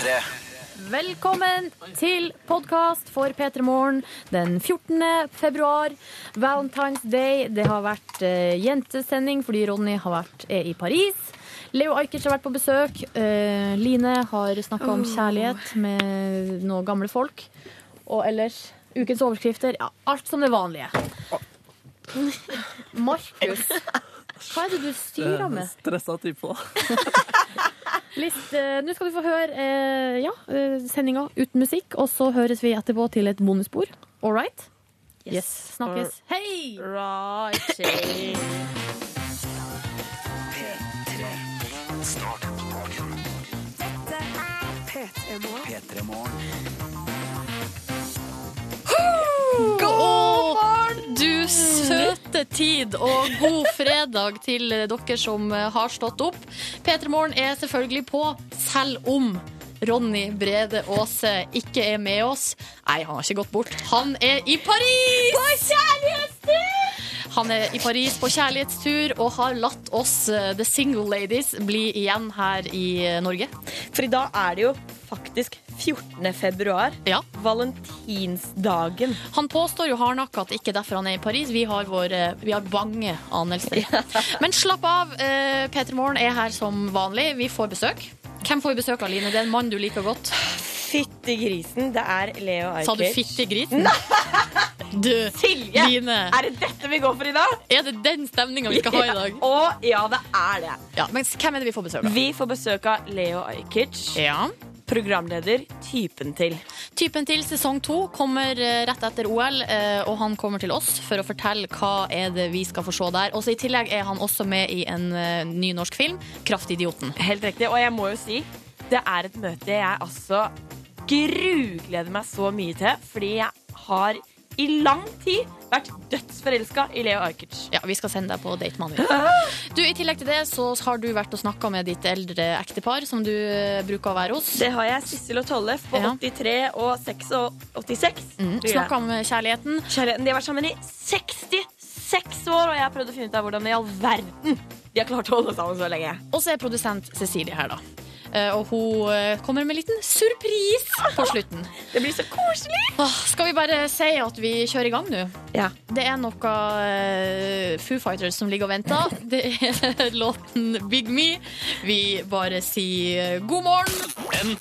P3. Velkommen til podkast for P3 Morgen den 14. februar. Valentine's Day. Det har vært eh, jentesending fordi Ronny har vært, er i Paris. Leo Ajkic har vært på besøk. Eh, Line har snakka om kjærlighet med noen gamle folk. Og ellers ukens overskrifter. Ja, alt som det vanlige. Markus, hva er det du styrer med? Stressa type. List, eh, Nå skal du få høre eh, ja, eh, sendinga uten musikk, og så høres vi etterpå til et bonusbord. All right? Yes. Snakkes. Hei! P3 Start dagen. P3 Morgen. Søte tid, og god fredag til dere som har stått opp. P3 Morgen er selvfølgelig på, selv om Ronny Brede Aase ikke er med oss. Nei, han har ikke gått bort. Han er i Paris! På kjærlighetstur! Han er i Paris på kjærlighetstur og har latt oss, eh, The Single Ladies, bli igjen her i eh, Norge. For i dag er det jo faktisk 14. februar. Ja. Valentinsdagen. Han påstår jo hardnakka at det ikke er derfor han er i Paris. Vi har, vår, vi har bange anelser. Men slapp av. Peter P3 Morgen er her som vanlig. Vi får besøk. Hvem får vi besøk av, Line? Det er en mann du liker godt. Fytti grisen, det er Leo Ajkic. Sa du fytti grisen? Du, Silje! Line. Er det dette vi går for i dag? Er det den stemninga vi skal ha i dag? Å, ja, det er det. Ja, men hvem er det vi får besøk av? Vi får besøk av Leo Ajkic, Ja. Programleder Typen til. Typen til sesong to kommer eh, rett etter OL, eh, og han kommer til oss for å fortelle hva er det vi skal få se der. Også I tillegg er han også med i en eh, ny norsk film, 'Kraftidioten'. Helt riktig. Og jeg må jo si, det er et møte jeg altså grugleder meg så mye til, fordi jeg har i lang tid vært dødsforelska i Leo Ajkic. Ja, Vi skal sende deg på date med. Du, I tillegg til det så har du vært og snakka med ditt eldre ektepar, som du eh, bruker å være hos. Det har jeg. Sissel og Tollef på Ja. 83 og 6 og 86. Mm. Snakka om kjærligheten. Kjærligheten, De har vært sammen i 66 år, og jeg har prøvd å finne ut av hvordan i all verden de har klart å holde sammen så lenge. Og så er produsent Cecilie her, da. Eh, Og hun eh, kommer med en liten surprise på slutten. Det blir så koselig! Skal vi bare si at vi kjører i gang nå? Ja. Det er noe eh, Foo Fighters som ligger og venter. Det er låten Big Me. Vi bare sier god morgen.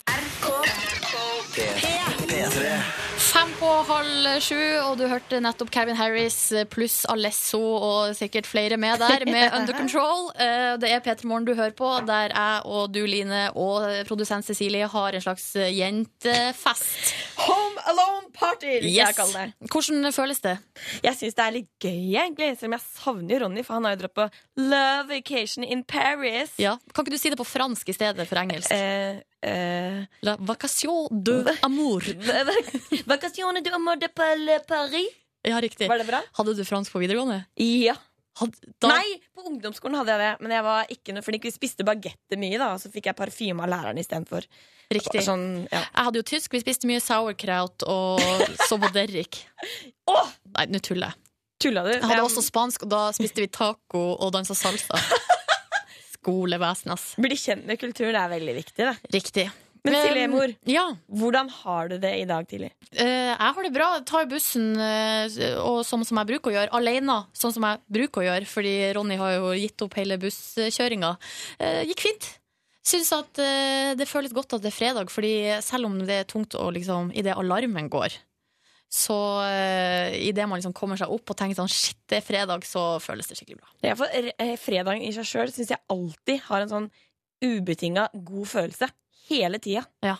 P3. Fem på halv sju, og du hørte nettopp Calvin Harris pluss Alesso og sikkert flere med der, med Under Control. Eh, Det er P3 Morgen du hører på, der jeg og du, Line, og produsent Cecilie har en slags jentefest. Home Alone Party, jeg Yes. kalle det. Hvordan føles det? Jeg syns det er litt gøy, egentlig. Selv om jeg savner Ronny, for han har jo dratt på Love Vacation in Paris. Ja. Kan ikke du si det på fransk i stedet for engelsk? Eh, eh, La vacation de amour. vacation de amour de Paris. Ja, riktig. Var det bra? Hadde du fransk på videregående? Ja. Da, Nei, på ungdomsskolen hadde jeg det, men jeg var ikke noe flink. vi spiste bagetter mye, da, så fikk jeg parfyme av læreren istedenfor. Riktig. Sånn, ja. Jeg hadde jo tysk. Vi spiste mye sauerkraut og så oh! Nei, nå tuller jeg. Tulla du? Jeg hadde også spansk, og da spiste vi taco og dansa salsa. Skolevesen, ass. Bli kjent med kultur, det er veldig viktig. Da. Riktig. Men Silje, mor, Ja. hvordan har du det i dag tidlig? eh, jeg har det bra. Jeg tar bussen eh, og sånn som jeg bruker å gjøre, alene. Sånn som jeg bruker å gjøre, fordi Ronny har jo gitt opp hele busskjøringa. Eh, gikk fint. Syns at det føles godt at det er fredag, fordi selv om det er tungt å liksom Idet alarmen går, så uh, idet man liksom kommer seg opp og tenker sånn shit, det er fredag, så føles det skikkelig bra. Ja, for Fredagen i seg sjøl syns jeg alltid har en sånn ubetinga god følelse. Hele tida. Ja.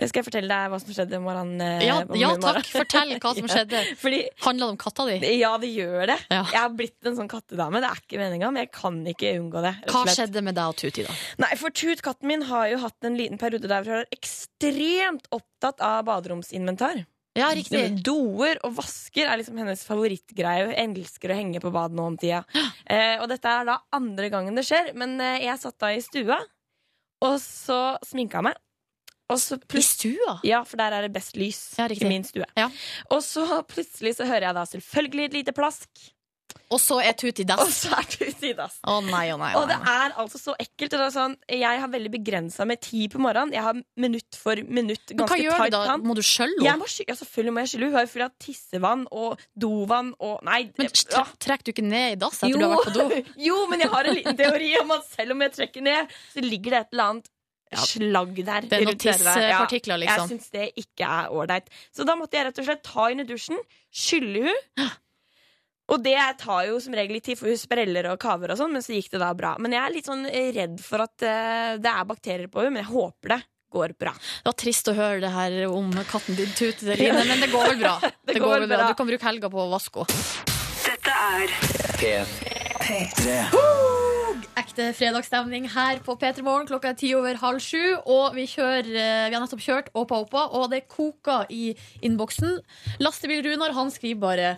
Og jeg skal fortelle deg hva som skjedde i morgen. eh, Ja, ja takk. Fortell hva som skjedde. Fordi Handla det om katta di? Ja, det gjør det. Ja. Jeg har blitt en sånn kattedame. Det er ikke meninga, men jeg kan ikke unngå det. Hva skjedde med deg og Tuti, da? Nei, for Tut, katten min, har jo hatt en liten periode der hun er ekstremt opptatt av baderomsinventar. Ja, riktig. Doer og vasker er liksom hennes favorittgreie. Hun elsker å henge på badet nå om tida. Eh, og dette er da andre gangen det skjer. Men eh, jeg satt da i stua, og så sminka jeg meg. Og så I stua? Ja, for der er det best lys Ja, i min stue. Ja. Og så plutselig så hører jeg da selvfølgelig et lite plask. Og så er tut i Og dass. så er tut i dass. Å nei, å nei. Og det er altså så ekkelt. Det sånn, jeg har veldig begrensa med tid på morgenen. Jeg har minutt for minutt. Men hva gjør tight du da? plan. Må du skjølle henne? ja, selvfølgelig må jeg skylle. Hun er jo full av tissevann og dovann og Nei. Men det- tre- trekker du ikke ned i dass etter du har vært på do? jo, men jeg har en liten teori om at selv om jeg trekker ned, så ligger det et eller annet Ja. slagg der. Det er noen nede. Ja, liksom. Jeg syns det ikke er ålreit. Så da måtte jeg rett og slett ta henne i dusjen, skylle hun Og det tar jo som regel litt tid, for hun spreller og kaver og sånn, men så gikk det da bra. Men jeg er litt sånn redd for at eh, det er bakterier på henne, men jeg håper det går bra. Det var trist å høre det her om katten din Tut, Line, men det går vel bra. Det, går vel bra. Du kan bruke helga på å vaske henne. P3. Ekte fredagsstemning her på P3 Morgen. Klokka er ti over halv sju, og vi, kjører, eh, vi har nettopp kjørt Åpa Åpa, og det koker i innboksen. Lastebil-Runar han skriver bare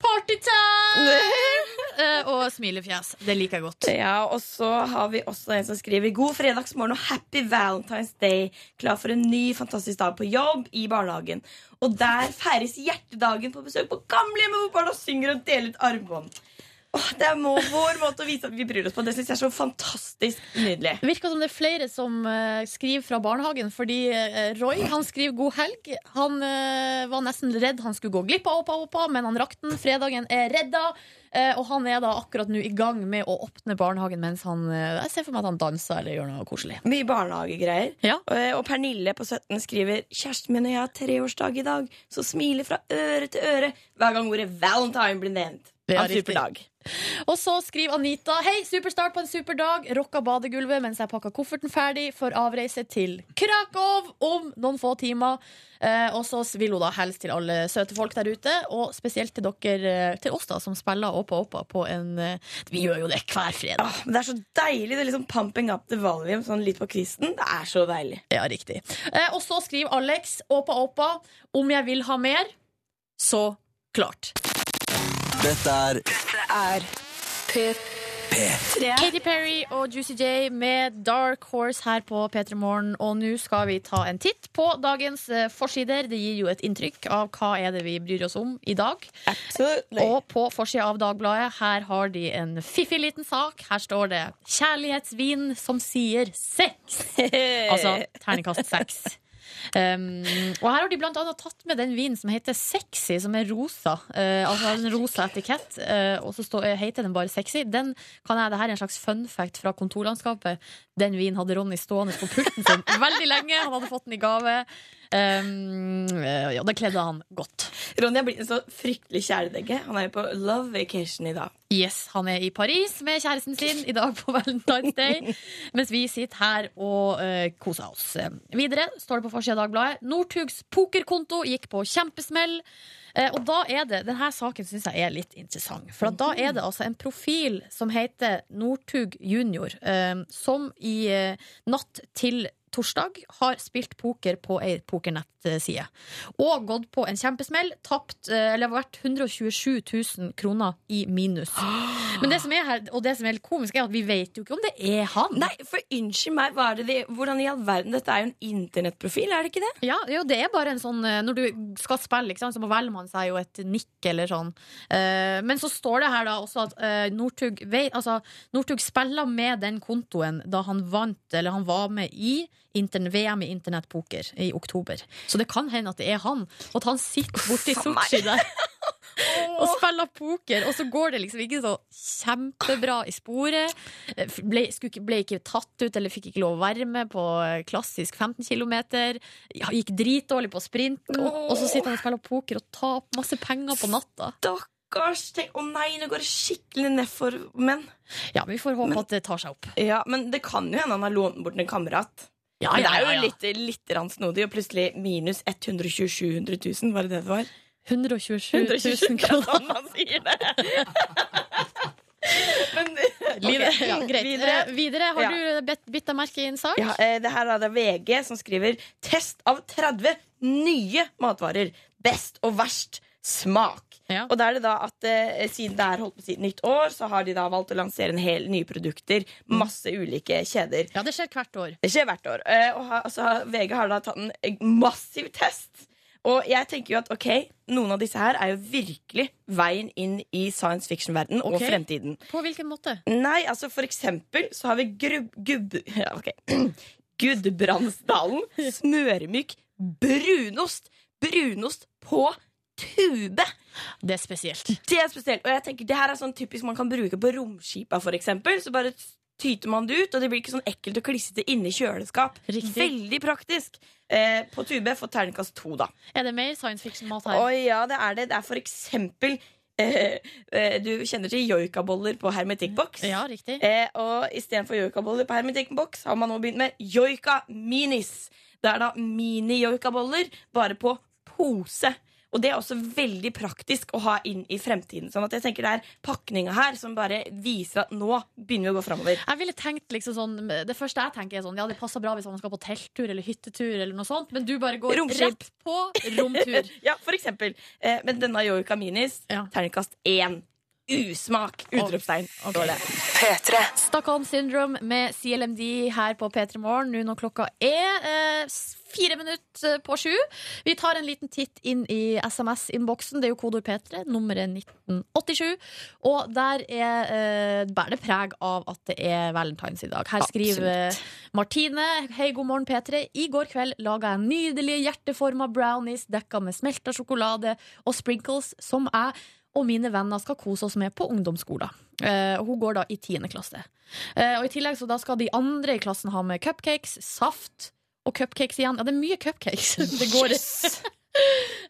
'Partytime!' Eh, og smilefjes. Det liker jeg godt. Ja, og så har vi også en som skriver God fredagsmorgen og happy Valentine's Day. Klar for en ny fantastisk dag på jobb i barnehagen. Og der feires hjertedagen på besøk på gamlehjemmet hvor barna synger og deler ut armbånd. Det er må, vår måte å vise at vi bryr oss på. Det syns jeg er så fantastisk nydelig. Virker som det er flere som uh, skriver fra barnehagen, fordi uh, Roy han skriver 'god helg'. Han uh, var nesten redd han skulle gå glipp av Oppa Oppa, men han rakk den. Fredagen er redda. og han er da akkurat nå i gang med å åpne barnehagen mens han Jeg ser for meg at han danser eller gjør noe koselig. Mye barnehagegreier. Ja. Og Pernille på 17 skriver Kjæresten min og jeg har treårsdag i dag, så smiler fra øre til øre hver gang ordet Valentine blir nevnt. Det er riktig. Og så skriver Anita Hei, superstart på en super dag. Rocka badegulvet mens jeg pakka kofferten ferdig for avreise til Krakow om noen få timer. Eh, og så vil hun da helst til alle søte folk der ute, og spesielt til dere, eh, til oss da, som spiller Åpa Åpa på en eh, Vi gjør jo det hver fredag. Men det er så deilig. Det er liksom pumping up the volume sånn litt på kvisten. Det er så deilig. Ja, riktig. Eh, og så skriver Alex Åpa Åpa om jeg vil ha mer, så klart. Dette er Katy Perry og Juicy J med Dark Horse her på P3 Morgen. Og nå skal vi ta en titt på dagens eh, forsider. Det gir jo et inntrykk av hva er det vi bryr oss om i dag. Absolutely. Og på forsida av Dagbladet her har de en fiffig liten sak. Her står det 'Kjærlighetsvin som sier sex'. Altså terningkast seks. Um, og her har de blant annet tatt med den vinen som heter Sexy, som er rosa. Uh, altså en rosa etikett, uh, og så stå, uh, heter den bare Sexy. Den kan jeg, det her er en slags fun fact fra kontorlandskapet. Den vinen hadde Ronny stående på pulten sin veldig lenge. Han hadde fått den i gave. Um, ja, det kledde han godt. Ronny er blitt en så fryktelig kjæledegge. Han er jo på love vacation i dag. Yes, Han er i Paris med kjæresten sin i dag på Valentine's Day. Mens vi sitter her og uh, koser oss. Videre står det på forsida av Dagbladet Northugs pokerkonto gikk på kjempesmell. Uh, og da er det, Denne saken syns jeg er litt interessant. For da er det altså en profil som heter Northug junior, uh, som i natt til torsdag har spilt poker på ei pokernettside. Og gått på en kjempesmell. Tapt, eh, eller vært 127 000 kroner i minus. Men det som er her, og det som er litt komisk, er at vi vet jo ikke om det er han. Nei, for unnskyld meg, de, hvordan i all verden Dette er jo en internettprofil, er det ikke det? Ja, jo, det er bare en sånn eh, Når du skal spille, sant, så velger man seg jo et nikk eller sånn. Eh, men så står det her da også at Northug altså, spiller med den kontoen da han vant, eller han var med i VM i internettpoker i oktober. Så det kan hende at det er han. Og at han sitter borti. Sotsji der. Og spiller poker, og så går det liksom ikke så kjempebra i sporet. Eh, Ble, ble ikke tatt ut, eller fikk ikke lov å være med på eh, klassisk 15 km. Gikk dritdårlig på sprint, og, og så sitter han og spiller poker og taper masse penger på natta. Stakkars. tenk- Å nei, nå går det skikkelig nedfor menn. Ja, Vi får håpe Men- at det tar seg opp. Ja, men det kan jo hende han har lånt bort en kamerat. Ja, det er jo litt, litt snodig, og plutselig minus 127 000. Var det det det var? 127 000 kroner. Sånn man sier det. Men, Videre, ja, greit. videre. Eh, videre har Ja. du bitt, deg merke i en sak? Ja, eh, det her er det VG som skriver Test av 30 nye matvarer. Best og verst smak. Ja. Og da er det da at eh, siden det er holdt på siden nytt år, så har de da valgt å lansere en hel nye produkter. Masse ulike kjeder. Ja, det skjer hvert år. Det skjer hvert år. Eh, og ha, altså, VG har da tatt en massiv test Og jeg tenker jo at ok, noen av disse her er jo virkelig veien inn i science fiction-verden og Ok. fremtiden. På hvilken måte? Nei, altså for eksempel så har vi grubb... Gubb... Ja. Gudbrandsdalen. Smørmyk brunost. Brunost på tube! Det er spesielt. Det er spesielt. Og jeg tenker, det her er sånn typisk man kan bruke på romskipa, for eksempel. Så bare tyter man det ut, og det blir ikke sånn ekkelt og klissete inni kjøleskap. Riktig. Veldig praktisk. Eh, på tube får terningkast to, da. Er det mer science fiction-mat Å ja, det er det. Det er for eksempel eh, eh, Du kjenner til joikaboller på hermetikkboks? Ja, riktig. Eh, og istedenfor joikaboller på hermetikkboks har man nå begynt med joika minis. Det er da mini-joikaboller, bare på pose. Og det er også veldig praktisk å ha inn i fremtiden. Sånn at jeg tenker det er pakninga her som bare viser at nå begynner vi å gå framover. Jeg ville tenkt liksom sånn Det første jeg tenker er sånn Ja, det passer bra hvis man skal på telttur eller hyttetur eller noe sånt, men du bare går Romskip. rett på romtur. Ja, for eksempel. Eh, men denne joika minis, Ja. terningkast én. Usmak! Utropstegn. Okay. Stockholm Syndrome med CLMD her på P3 Morgen nå når klokka er eh, fire minutter på sju. Vi tar en liten titt inn i SMS-innboksen. Det er jo kodeord P3, nummeret 1987. Og der er, eh, bærer det preg av at det er valentines i dag. Her skriver Absolutt. Martine Hei, god morgen, P3. I går kveld laga jeg nydelige hjerteforma brownies dekka med smelta sjokolade og sprinkles som jeg og mine venner skal kose oss med på ungdomsskolen. Uh, hun går da i tiende klasse. Uh, og I tillegg så da skal de andre i klassen ha med cupcakes, saft og cupcakes igjen. Ja, det er mye cupcakes. det går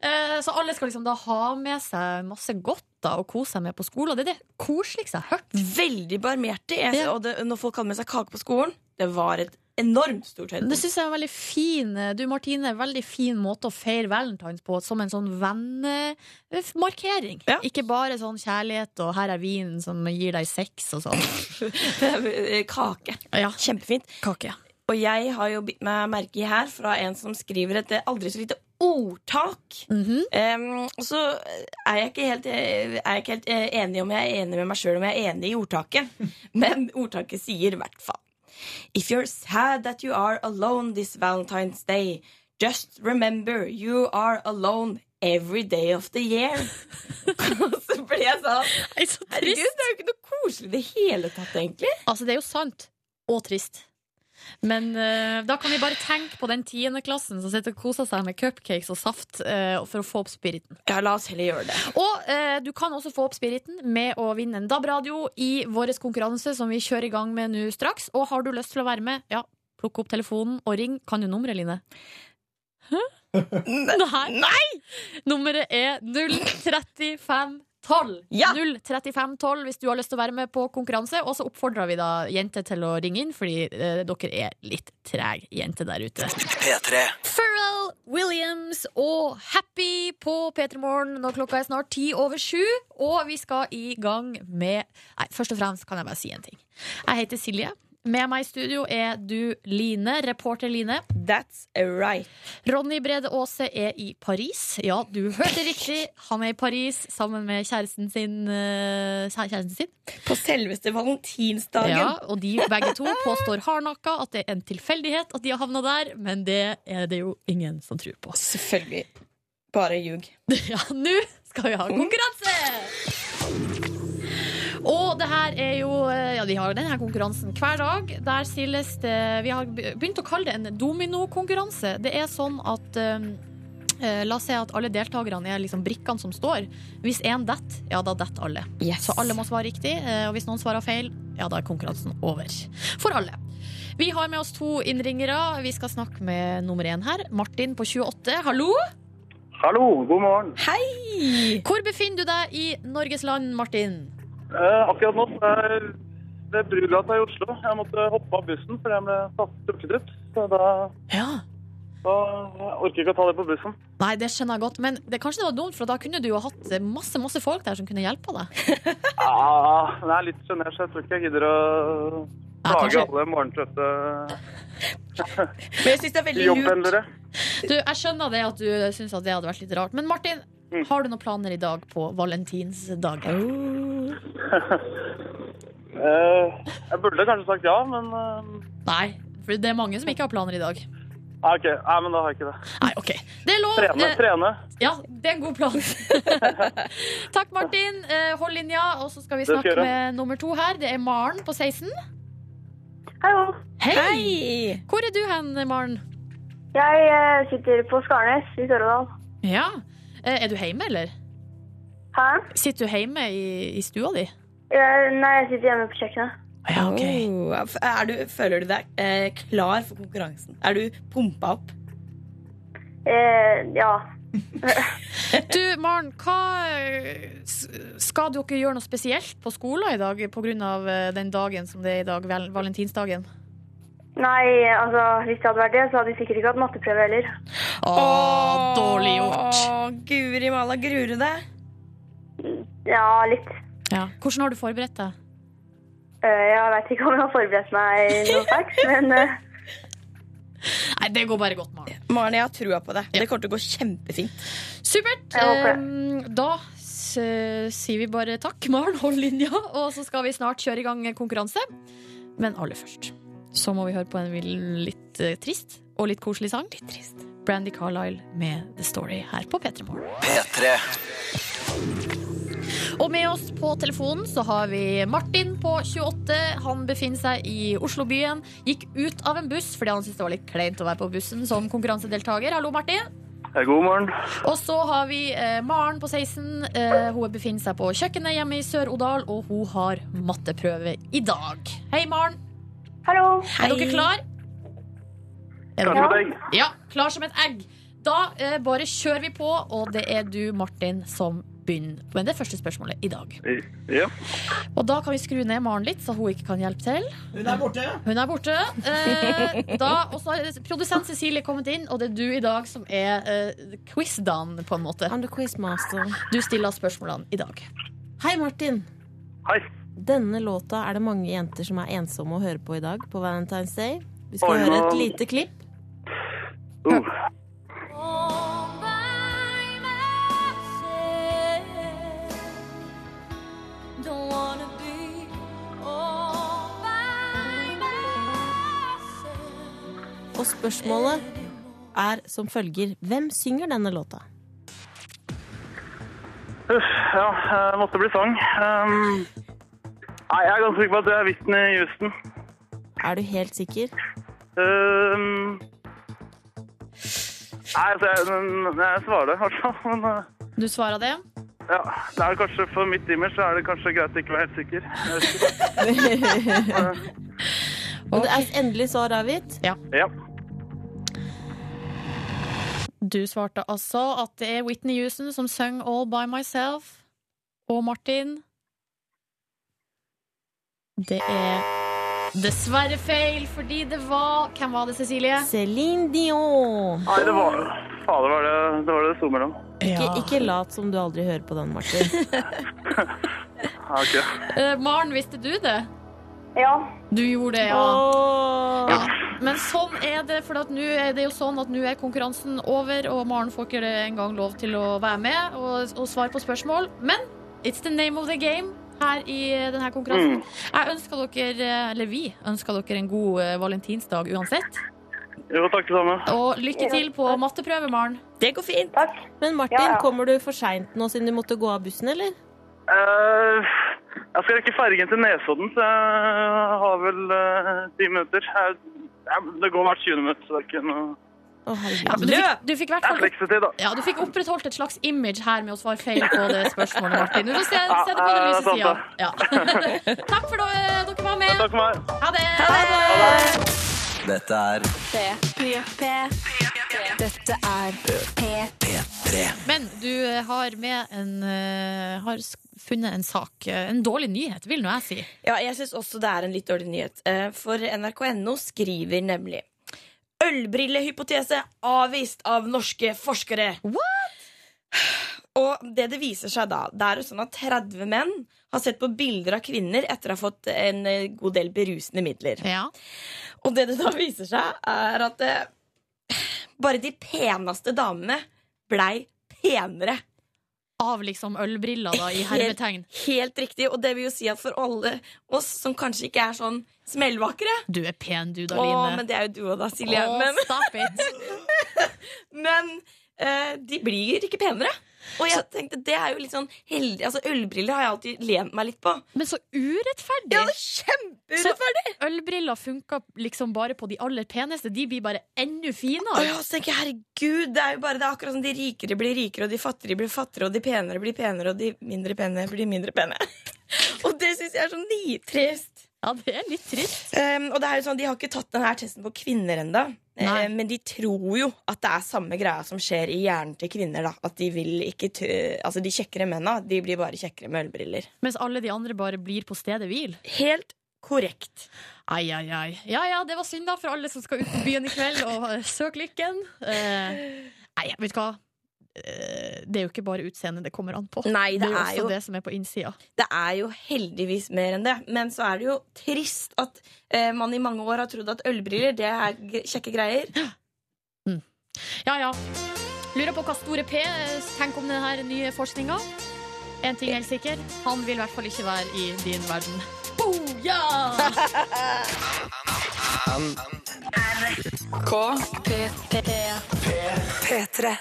Eh, Så alle skal liksom da ha med seg masse godt da og kose seg med på skolen. Det er det koseligste jeg har hørt. Veldig barmhjertig. Ja. Og det, når folk hadde med seg kake på skolen, det var et enormt stort Det høydepunkt. syns jeg er en veldig fin Du, Martine, veldig fin måte å feire valentines på, som en sånn vennemarkering. Ja. Ikke bare sånn kjærlighet og 'her er vinen som gir deg sex' og sånn. Kake. Ja, Kjempefint. kake. Og jeg har jo bitt meg merke i her fra en som skriver et eh, aldri så lite ordtak. Mm -hmm. um, så er jeg ikke helt, eh, er jeg ikke helt eh, enig om jeg er enig med meg sjøl om jeg er enig i ordtaket. Men ordtaket sier i hvert fall If you're sad that you are alone this Valentine's Day, just remember you are alone every day of the year. Og så ble jeg sånn så Herregud, det er jo ikke noe koselig i det hele tatt, egentlig. Altså, det er jo sant. Og trist. Men uh, da kan vi bare tenke på den tiendeklassen som sitter og koser seg med cupcakes og saft uh, for å få opp spiriten. Ja, la oss heller gjøre det. Og uh, du kan også få opp spiriten med å vinne en DAB-radio i vår konkurranse som vi kjører i gang med nå straks. Og har du lyst til å være med, ja, plukk opp telefonen og ring. Kan du nummeret, Line? Hæ? Nei! Nummeret er 03512. Ja. 03512 hvis du har lyst til å være med på konkurranse. Og så oppfordrer vi da jenter til å ringe inn, fordi eh, dere er litt trege jenter der ute. P3. Pharrell Williams og Happy på P3 Morgen når klokka er snart ti over sju. Og vi skal i gang med Nei, først og fremst kan jeg bare si en ting. Jeg heter Silje. Med meg i studio er du Line, reporter Line. That's right. Ronny Brede Aase er i Paris. Ja, du hørte riktig. Han er i Paris sammen med kjæresten sin. eh, kjæresten sin. På selveste valentinsdagen. Ja, og de begge to påstår hardnakka at det er en tilfeldighet at de har havna der, men det er det jo ingen som tror på. Selvfølgelig. Bare ljug. Ja, nå skal vi ha konkurranse! Og det her er jo Ja, vi har denne konkurransen hver dag. Der stilles det Vi har begynt å kalle det en dominokonkurranse. Det er sånn at eh, eh, La oss si at alle deltakerne er liksom brikkene som står. Hvis én detter, ja, da detter alle. Yes. Så alle må svare riktig. eh, Og hvis noen svarer feil, ja, da er konkurransen over. For alle. Vi har med oss to innringere. Vi skal snakke med nummer én her. Martin på 28. Hallo! Hallo, god morgen. Hei! Hvor befinner du deg i Norges land, Martin? Eh, akkurat nå så er jeg ved Brugata i Oslo. Jeg måtte hoppe av bussen fordi jeg ble trukket ut. Så da, Ja. da orker jeg ikke å ta det på bussen. Nei, det skjønner jeg godt, men det, kanskje det var dumt, for da kunne du jo hatt masse masse folk der som kunne hjelpe deg. ja, men jeg er litt sjenert, så jeg tror ikke jeg gidder å plage ja, alle morgentrøtte Men jeg syns det er veldig lurt. Du, Jeg skjønner det at du syns at det hadde vært litt rart. Men Martin, Mm. har du noen planer i dag på valentinsdagen? Eh, jeg burde kanskje sagt ja, men eh, Nei, for det er mange som ikke har planer i dag. Ah, OK. Nei, men da har jeg ikke det. Nei, OK. Det er lov. Trene. Eh, trene. Ja, det er en god plan. Takk, Martin. Eh, Hold linja, og så skal vi snakke skal med nummer to her. Det er Maren på 16. Hallo. Hei! Hei! Hvor er du hen, Maren? Jeg eh, sitter på Skarnes i Sør-Odal. Ja. Eh, Er du hjemme, eller? Hæ? Sitter du hjemme i, i stua di? Jeg, nei, jeg sitter hjemme på kjøkkenet. Ja, ok. Oh, er du, føler du deg eh, klar for konkurransen? Er du pumpa opp? Eh, ja. Du, Maren, Skal dere gjøre noe spesielt på skolen i dag pga. den dagen som det er i dag, val valentinsdagen? Nei, altså, hvis det hadde vært det, så hadde vi sikkert ikke hatt matteprøve heller. Å, dårlig gjort. Å, Guri malla, gruer du deg? Ja, litt. Ja. Hvordan har du forberedt deg? Eh, jeg vet ikke om jeg har forberedt meg noe facts, men eh, Nei, det går bare godt, Maren. Maren, jeg har trua på det. Ja. Det kommer til å gå kjempefint. Supert. Jeg håper Eh, Da sier vi bare takk, Maren. Hold linja. Og så skal vi snart kjøre i gang konkurranse. Men aller først så må vi høre på en litt trist og litt koselig sang. Litt trist. Brandy Carlisle med The Story her på P3 Morgen. P3. Og med oss på telefonen så har vi Martin på 28. Han befinner seg i Oslobyen. Gikk ut av en buss fordi han syntes det var litt kleint å være på bussen som konkurransedeltaker. Hallo, Martin. God morgen. Og så har vi eh, Maren på 16. Eh, hun befinner seg på kjøkkenet hjemme i Sør-Odal, og hun har matteprøve i dag. Hei, Maren. hallo. Er dere klar? Er dere med. Ja, klar som et egg. Da eh, bare kjører vi på, og det er du, Martin, som begynner med det første spørsmålet i dag. Ja. Og da kan vi skru ned Maren litt, så hun ikke kan hjelpe til. Hun er borte. Hun er borte. Eh, da, og så har produsent Cecilie kommet inn, og det er du i dag som er eh, quiz-dan, på en måte. I'm the quizmaster. Du stiller spørsmålene i dag. Hei, Martin. Hei. Denne låta er det mange jenter som er ensomme å høre på i dag på Valentine's Day. Vi skal Oi, høre et lite klipp. Uh. Og spørsmålet er som følger. Hvem synger denne låta? Uff, ja, det måtte bli sang. Um, nei, jeg er ganske sikker på at det er Whitney Houston. Er du helt sikker? Um, nei, altså, jeg, jeg svarer det, i hvert fall. Men uh, Du svarer det? ja, det er kanskje for mitt image så er det kanskje greit å ikke være helt sikker. Jeg vet ikke. Og det er endelig svar avgitt. Ja. Du svarte altså at det er Whitney Houston som synger All By Myself. Og Martin Det er dessverre feil, fordi det var Hvem var det, Cecilie? Céline Dion. Nei, det var Fader, var det det var det sto mellom. Ikke, ikke lat som du aldri hører på den, Martin. okay. ok. Eh, Maren, visste du det? Ja. Du gjorde det, ja. Ja. Men sånn er det, for at nå er det jo sånn at nå er konkurransen over, og Maren får ikke engang lov til å være med og, og svare på spørsmål. Men it's the name of the game her i denne konkurransen. Jeg ønsker dere, eller vi ønsker dere en god eh, valentinsdag uansett. Jo, takk det samme. Og lykke til på matteprøve, Maren. Det går fint. Takk. Men Martin, Ja, ja. kommer du for seint nå siden du måtte gå av bussen, eller? Eh, jeg skal rekke fergen til Nesodden, så jeg har vel ti ti minutter. Jeg, jeg, det går hvert 20 minutter, så det er ikke noe Å. Ja, du fikk, du fikk i hvert Det fall ja, du fikk opprettholdt et slags image her med å svare feil på det spørsmålet, Martin. Du får se, se det på den Ja, lyse sida. Ja. Takk for at dere var med. Takk for meg. Ha det! Dette er P3. Dette er P3. Men du eh, har med en eh, Har funnet en sak. eh, En dårlig nyhet, vil nå jeg si. Ja, jeg syns også det er en litt dårlig nyhet. Eh, For nrk.no skriver nemlig Ølbrillehypotese avvist av norske forskere. What? Og det det viser seg da, det er jo sånn at 30 menn har sett på bilder av kvinner etter å ha fått en god del berusende midler. Ja. Og det det da viser seg, er at eh, bare de peneste damene blei penere. av liksom ølbriller, da, i hermetegn. Helt riktig, og det vil jo si at for alle oss som kanskje ikke er sånn smellvakre Du er pen, du, da, Å, men det er jo du òg, da, Silje. Å, Men, stop it. men eh, de blir ikke penere. Og jeg tenkte, det er jo litt sånn heldig Altså, Ølbriller har jeg alltid lent meg litt på. Men så urettferdig. Ja, det er kjempeurettferdig! Ølbriller funka liksom bare på de aller peneste. De blir bare enda finere. ja, så tenker jeg, herregud, det er jo bare det er akkurat som de rikere blir rikere, og de fattigere blir fattigere, og de penere blir penere, og de mindre pene blir mindre pene. og det syns jeg er så nitrist. Ja, det er litt trist. Um, og det er jo sånn, De har ikke tatt denne testen på kvinner ennå, Nei. men de tror jo at det er samme greia som skjer i hjernen til kvinner. da At de vil ikke Altså de kjekkere menna de blir bare kjekkere med ølbriller. Mens alle de andre bare blir på stedet hvil. Helt korrekt. Ai, ai, ai. Ja ja, det var synd da for alle som skal ut på byen i kveld og søke lykken. Eh, nei, vet du hva? Eh, det er jo ikke bare utseendet det kommer an på. Nei, det det er jo er også jo det som er på innsida. Det er jo heldigvis mer enn det. Men så er det jo trist at eh, man i mange år har trodd at ølbriller det er kjekke greier. Ja ja. Lurer på hva Store P tenker om denne nye forskninga. En ting er helt sikker, han vil i hvert fall ikke være i din verden. Booyah!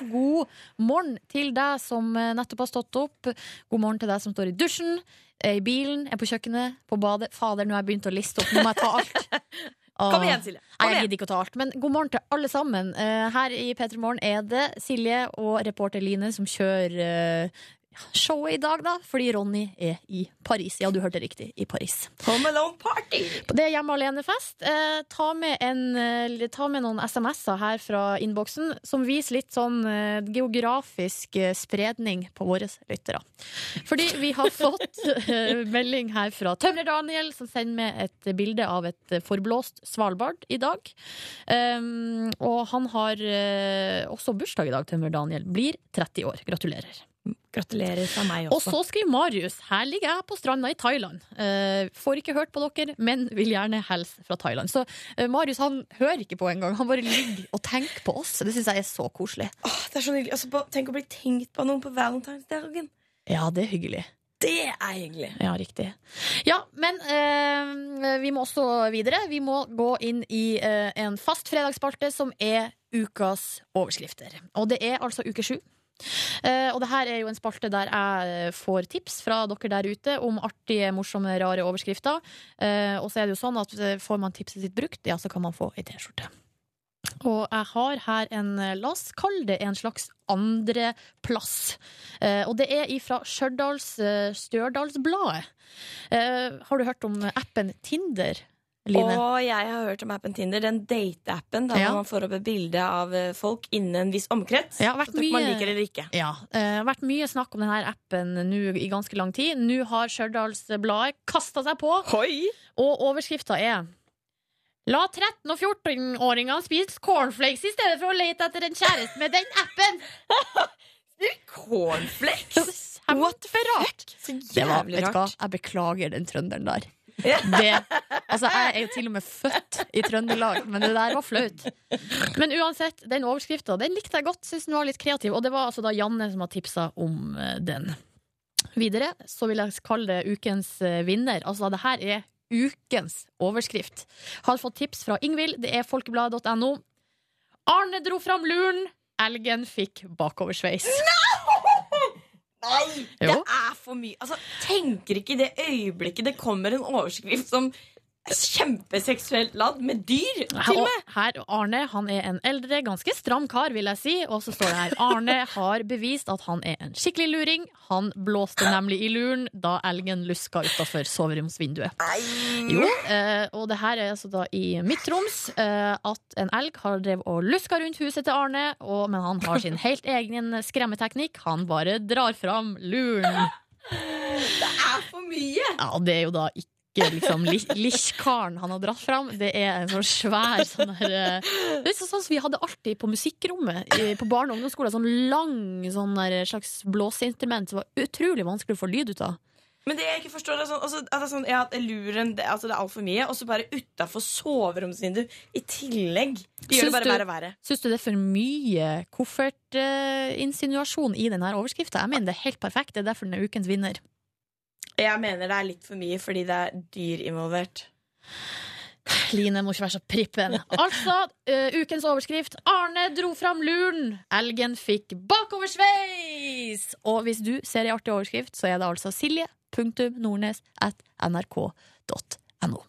God morgen til deg som eh, nettopp har stått opp. God morgen til deg som står i dusjen, er i bilen, er på kjøkkenet, på badet. Fader, nå har jeg begynt å liste opp. Nå må jeg ta alt. Kom igjen, Silje. Kom jeg gidder ikke å ta alt. Men god morgen til alle sammen. Eh, her i P3 Morgen er det Silje og reporter Line som kjører eh, showet i dag, da. Fordi Ronny er i Paris. Ja, du hørte riktig. I Paris. Home Alone Party! Det er hjemme alene-fest. Eh, ta, med en, eh, ta med noen SMS-er her fra innboksen som viser litt sånn eh, geografisk eh, spredning på våre lyttere. Fordi vi har fått eh, melding her fra Tømrer-Daniel, som sender med et bilde av et eh, forblåst Svalbard i dag. Um, og han har eh, også bursdag i dag, Tømrer-Daniel. Blir 30 år. Gratulerer. Gratulerer fra meg også. Og så skriver Marius her ligger jeg på stranda i Thailand. Eh, får ikke hørt på dere, men vil gjerne hilse fra Thailand. Så eh, Marius han hører ikke på engang. Han bare ligger og tenker på oss. Det syns jeg er så koselig. Åh, det er så hyggelig. Altså, tenk å bli tenkt på noen på valentinsdagen. Ja, det er hyggelig. Det er hyggelig. Ja, riktig. Ja, men eh, vi må også videre. Vi må gå inn i eh, en fast fredagsspalte som er ukas overskrifter. Og det er altså uke sju. Eh, og det her er jo en spalte der jeg får tips fra dere der ute om artige, morsomme, rare overskrifter. Eh, og så er det jo sånn at eh, får man tipset sitt brukt, ja, så kan man få ei T-skjorte. Og jeg har her en, eh, la oss kalle det en slags andreplass. Eh, og det er ifra Stjørdals, eh. Eh, har du hørt om appen Tinder, Line? Og jeg har hørt om appen Tinder, den date-appen der Ja. man får opp et bilde av eh, folk innen en viss omkrets. Ja, vært Så man liker eller ikke. Ja, har vært mye snakk om denne appen nå i ganske lang tid. Nå har Stjørdalsbladet kasta seg på, Hoi! og overskrifta er La 13- og 14-åringene spise cornflakes i stedet for å lete etter en kjæreste med den appen! Cornflakes! What the fuck? Så Det var, jævlig rart. jeg beklager den trønderen der. Det, altså, jeg er jo til og med født i Trøndelag, men det der var flaut. Men uansett, den overskrifta den likte jeg godt. Syns den var litt kreativ. Og det var altså da Janne som har tipsa om eh, den. Videre så vil jeg kalle det ukens eh, vinner. Altså det her er ukens overskrift. Har fått tips fra Ingvild. Det er folkebladet.no. Arne dro fram luren. Elgen fikk bakoversveis. Nei! Jo. Det er for mye. Altså, tenker ikke i det øyeblikket det kommer en overskrift som kjempeseksuelt ladd med dyr, til og Og med. her, Arne han er en eldre, ganske stram kar, vil jeg si. Og så står det her Arne har bevist at han er en skikkelig luring. Han blåste nemlig i luren da elgen luska utafor soveromsvinduet. Jo, eh, og det her er altså da i Midt-Troms eh, at en elg har drevet og luska rundt huset til Arne, og, men han har sin helt egen skremmeteknikk. Han bare drar fram luren. Det er for mye! Ja, det er jo da ikke liksom Lich-karen han har dratt fram. Det er en sånn svær sånn der eh, Det er sånn som vi hadde alltid på musikkrommet på barne- og ungdomsskolen. Sånn lang sånn der slags blåseinstrument som var utrolig vanskelig å få lyd ut av. Men det jeg ikke forstår, er sånn, altså, at det er sånn ja, luren det, altså, det er altfor mye, og så bare utafor soveromsvinduet i tillegg. Det gjør Syns det bare verre og verre. Syns du det er for mye koffertinsinuasjon i denne overskrifta? Jeg mener det er helt perfekt. Det er derfor den er ukens vinner. Jeg mener det er litt for mye fordi det er dyr involvert. Line må ikke være så prippen. Altså, uh, ukens overskrift. Arne dro fram luren. Elgen fikk bakoversveis. Og hvis du ser ei artig overskrift, så er det altså silje.nordnes at nrk.no.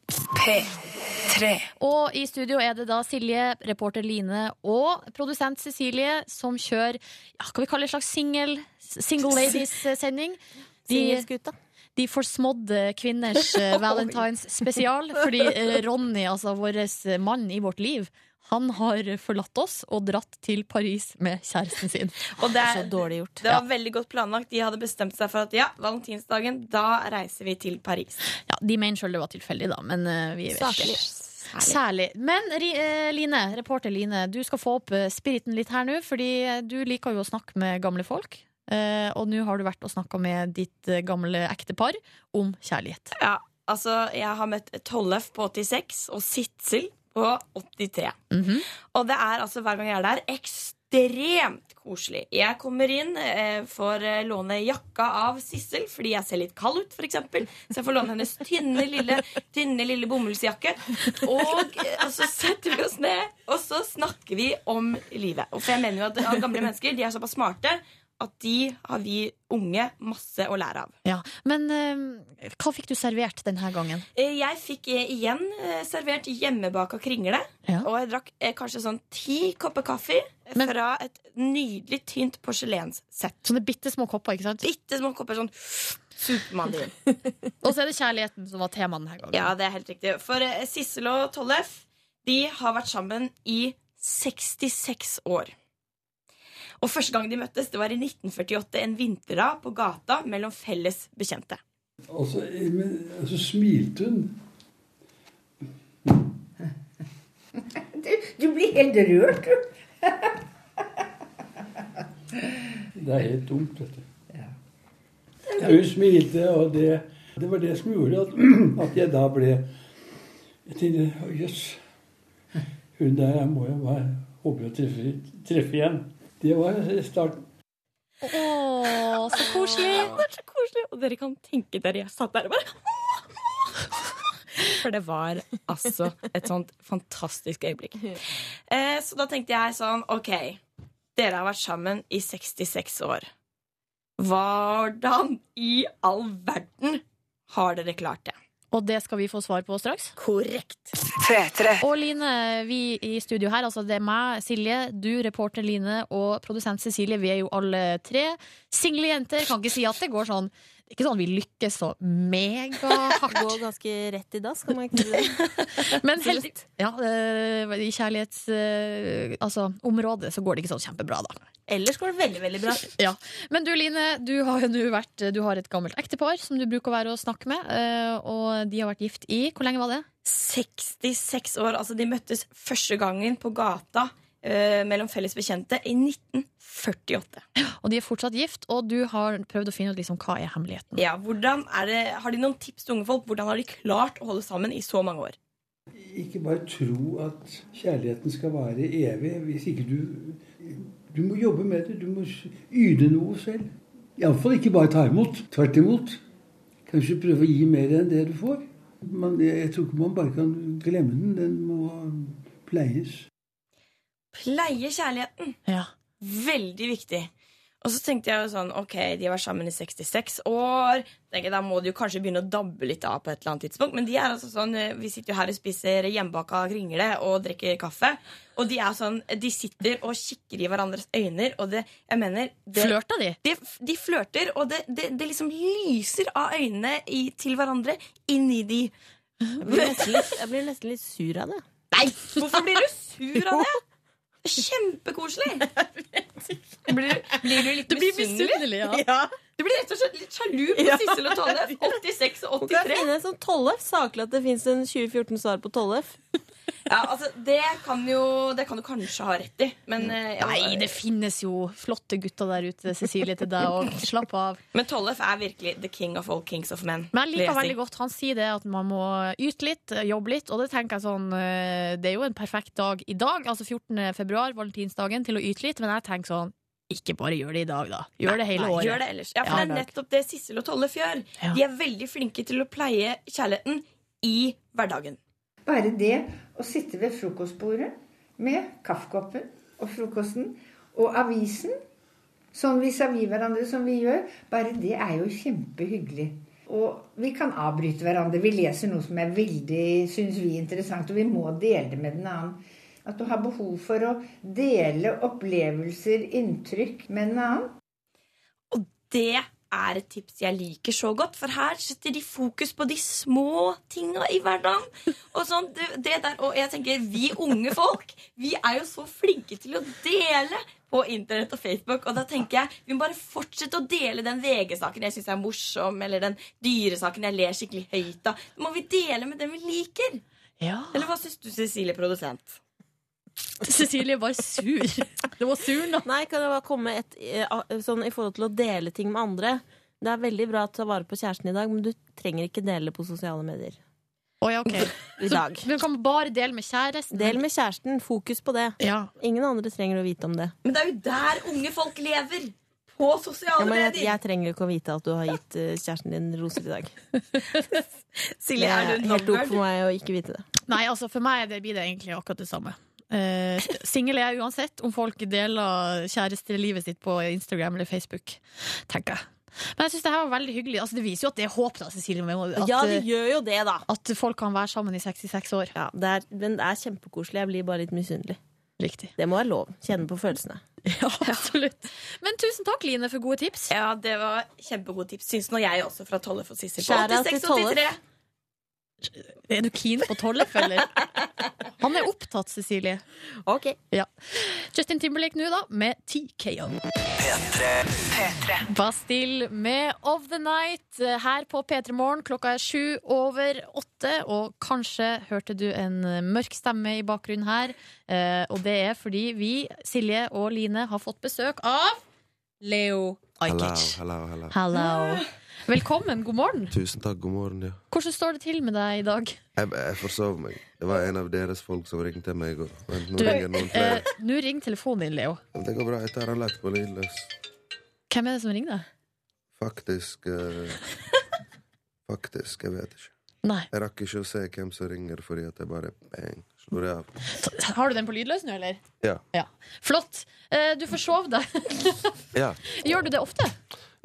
Og i studio er det da Silje, reporter Line og produsent Cecilie som kjører ja, Skal vi kalle det en slags single, single ladies-sending. De, Singelskuta. De forsmådde kvinners eh, Valentines spesial. Fordi eh, Ronny, altså vår mann i vårt liv, han har forlatt oss og dratt til Paris med kjæresten sin. Og det, er, gjort. det var veldig godt planlagt. De hadde bestemt seg for at ja, valentinsdagen, da reiser vi til Paris. Ja, De mener sjøl det var tilfeldig, da, men uh, vi vet Saklig. ikke. Særlig. Men Ri- eh, Line, reporter Line, du skal få opp eh, spiriten litt her nå, fordi eh, du liker jo å snakke med gamle folk. Eh, og nå har du vært og snakka med ditt eh, gamle ektepar om kjærlighet. Ja, altså, jeg har møtt Tollef på 86 og Sitzel på 83. Mhm. Og det er altså hver gang jeg er der, ekstremt koselig. Jeg kommer inn, eh, får eh, låne jakka av Sissel fordi jeg ser litt kald ut, f.eks. Så jeg får låne hennes tynne, lille, tynne, lille bomullsjakke. Og eh, så setter vi oss ned, og så snakker vi om livet. Og for jeg mener jo at gamle mennesker de er såpass smarte at de har vi unge masse å lære av. Ja. Men eh, hva fikk du servert denne gangen? Eh, Jeg fikk eh, igjen eh, servert hjemmebaka kringle. Ja. Og jeg drakk eh, kanskje sånn ti kopper kaffe eh, Men- fra et nydelig tynt porselenssett. Sånne bitte små kopper, ikke sant? Bitte små kopper sånn supermandarin. Og så er det kjærligheten som var temaet denne gangen. Ja, det er helt riktig. For Sissel og Tollef de har vært sammen i 66 år. Og første gang de møttes, det var i 1948, en vinterdag på gata mellom felles bekjente. Og så, altså, så smilte hun. Du blir helt rørt, du. Det er helt dumt, dette. Ja, hun smilte, og det, det var det som gjorde at, at jeg da ble Jeg tenkte jøss, jøss. Hun der må jeg bare håpe å treffe, treffe igjen. Det var starten. Å, så koselig! Det er så koselig. Og dere kan tenke dere jeg satt der og bare For det var altså et sånt fantastisk øyeblikk. Eh, så da tenkte jeg sånn OK, dere har vært sammen i 66 år. Hvordan i all verden har dere klart det? Og det skal vi få svar på straks. Korrekt. Og Line, vi i studio her, altså det er meg, Silje, du, reporter Line og produsent Cecilie. Vi er jo alle tre single jenter. Kan ikke si at det går sånn ikke sånn vi lykkes så megahardt. Går ganske rett i dass, kan man ikke si det. Men heldig, ja, eh, i kjærlighets... eh, Altså, området så går det ikke sånn kjempebra, da. Ellers går det veldig, veldig bra. Ja. Men du Line, du har jo nå vært Du har et gammelt ektepar som du bruker å være og snakke med. eh, Og de har vært gift i Hvor lenge var det? 66 år. Altså, de møttes første gangen på gata eh, mellom felles bekjente i 1948. Og de er fortsatt gift, og du har prøvd å finne ut liksom, hva er hemmeligheten. Ja, hvordan er det, Har de noen tips til unge folk? Hvordan har de klart å holde sammen i så mange år? Ikke bare tro at kjærligheten skal vare evig. Hvis ikke du Du må jobbe med det. Du må yte noe selv. Iallfall ikke bare ta imot. Tvert imot. Kanskje prøve å gi mer enn det du får. Man, jeg tror ikke man bare kan glemme den. Den må pleies. Pleie kjærligheten. Ja. Veldig viktig. Og så tenkte jeg jo sånn, ok, de har vært sammen i 66 år. Tenker, da må de jo kanskje begynne å dabbe litt av på et eller annet tidspunkt. Men de er altså sånn, eh, vi sitter jo her og spiser hjemmebaka kringle og drikker kaffe. Og de er sånn, de sitter og kikker i hverandres øyne. Og det, jeg mener det, Flørta de? de, de flørter, og det, det, det liksom lyser av øynene i, til hverandre inni de. Jeg blir nesten litt, jeg blir nesten litt sur av det. Nei, hvorfor blir du sur av det? Kjempekoselig. Blir, blir du litt misunnelig? misunnelig, ja. Du blir rett og slett litt sjalu på Sissel og Tollef. 86 og Hvor kan jeg 83. finne en sånn Tollef? Saklig at det fins en 2014-svar på Tollef. Ja, altså, det kan, jo, det kan du kanskje ha rett i, men eh, ja, Nei, det finnes jo flotte gutter der ute, Cecilie, til deg òg. Slapp av. Men Tollef er virkelig the king of all kings of men. Men jeg liker veldig godt Han sier det at man må yte litt, jobbe litt. Og det tenker jeg sånn eh, Det er jo en perfekt dag i dag, altså 14. februar, valentinsdagen, til å yte litt. Men jeg tenker sånn Ikke bare gjør det i dag, da. Gjør det hele Nei, året. Gjør det ellers. Ja, for Ja, det er nettopp det Sissel og Tollef gjør. Ja. De er veldig flinke til å pleie kjærligheten i hverdagen. Bare det å sitte ved frokostbordet med kaffekoppen og frokosten og avisen, sånn vis-à-vis hverandre som vi gjør, bare det er jo kjempehyggelig. Og vi kan avbryte hverandre. Vi leser noe som er veldig, syns vi er interessant, og vi må dele det med den annen. At du har behov for å dele opplevelser, inntrykk med en annen. Og det er et tips jeg liker så godt, for her setter de fokus på de små tinga i hverdagen. Og, sånn, det, det der, og jeg tenker, vi unge folk, vi er jo så flinke til å dele på internett og Facebook. Og da tenker jeg, vi må bare fortsette å dele den VG-saken jeg syns er morsom, eller den dyresaken jeg ler skikkelig høyt av. Da må vi dele med den vi liker. Ja. Eller hva syns du, Cecilie, produsent? Cecilie var sur. Det var sur nå. Nei, kan jeg bare komme et eh, sånn i forhold til å dele ting med andre? Det er veldig bra å ta vare på kjæresten i dag, men du trenger ikke dele på sosiale medier. Oi, ja, ok. I dag. Du kan bare dele med kjæresten. Del med kjæresten. Fokus på det. Ja. Ingen andre trenger å vite om det. Men det er jo der unge folk lever! På sosiale Ja, men jeg, medier! jeg trenger ikke å vite at du har gitt eh, kjæresten din roser i dag. Silje, Det er du en helt opp for meg å ikke vite det. Nei, altså for meg det blir det egentlig akkurat det samme. Uh, Singel er jeg uansett om folk deler kjærestelivet sitt på Instagram eller Facebook. Tenker jeg. Men jeg synes det her var veldig hyggelig. Altså, det viser jo at det er håp, da, Cecilie. At, Ja, de eh, gjør jo det, da. at folk kan være sammen i 66 år. Ja, det er, men det er kjempekoselig. Jeg blir bare litt misunnelig. Riktig. Det må være lov. Kjenne på følelsene. Ja, absolutt. Men tusen takk, Line, for gode tips. Ja, det var kjempegode tips. Syns nå jeg også, fra Tolle for Sissel. Shout out til 8683. Er du keen på Tollef, eller? Han er opptatt, Cecilie. Ok. Ja. Justin Timberlake nå, da, med TKO. Bastille med Of the Night eh, her på P3 Morgen. Klokka er sju over åtte, og kanskje hørte du en mørk stemme i bakgrunnen her. Eh, og det er fordi vi, Silje og Line, har fått besøk av Leo Hello, hello, hello. Hello. Velkommen, god morgen. Tusen takk, god morgen. ja Hvordan står det til med deg i dag? Jeg, jeg forsov meg. Det var en av deres folk som ringte meg Og, vent, nå Du, ringer noen flere. eh, Nå ringer telefonen din, Leo. Det går bra. Jeg tar den lett på lydløs. Hvem er det som ringer deg? Faktisk eh, Faktisk, jeg vet ikke. Nei. Jeg rakk ikke å se hvem som ringer, fordi at jeg bare bang, slår av. Har du den på lydløs nå, eller? Ja. Flott. Eh, Du forsov deg. ja. Gjør du det ofte?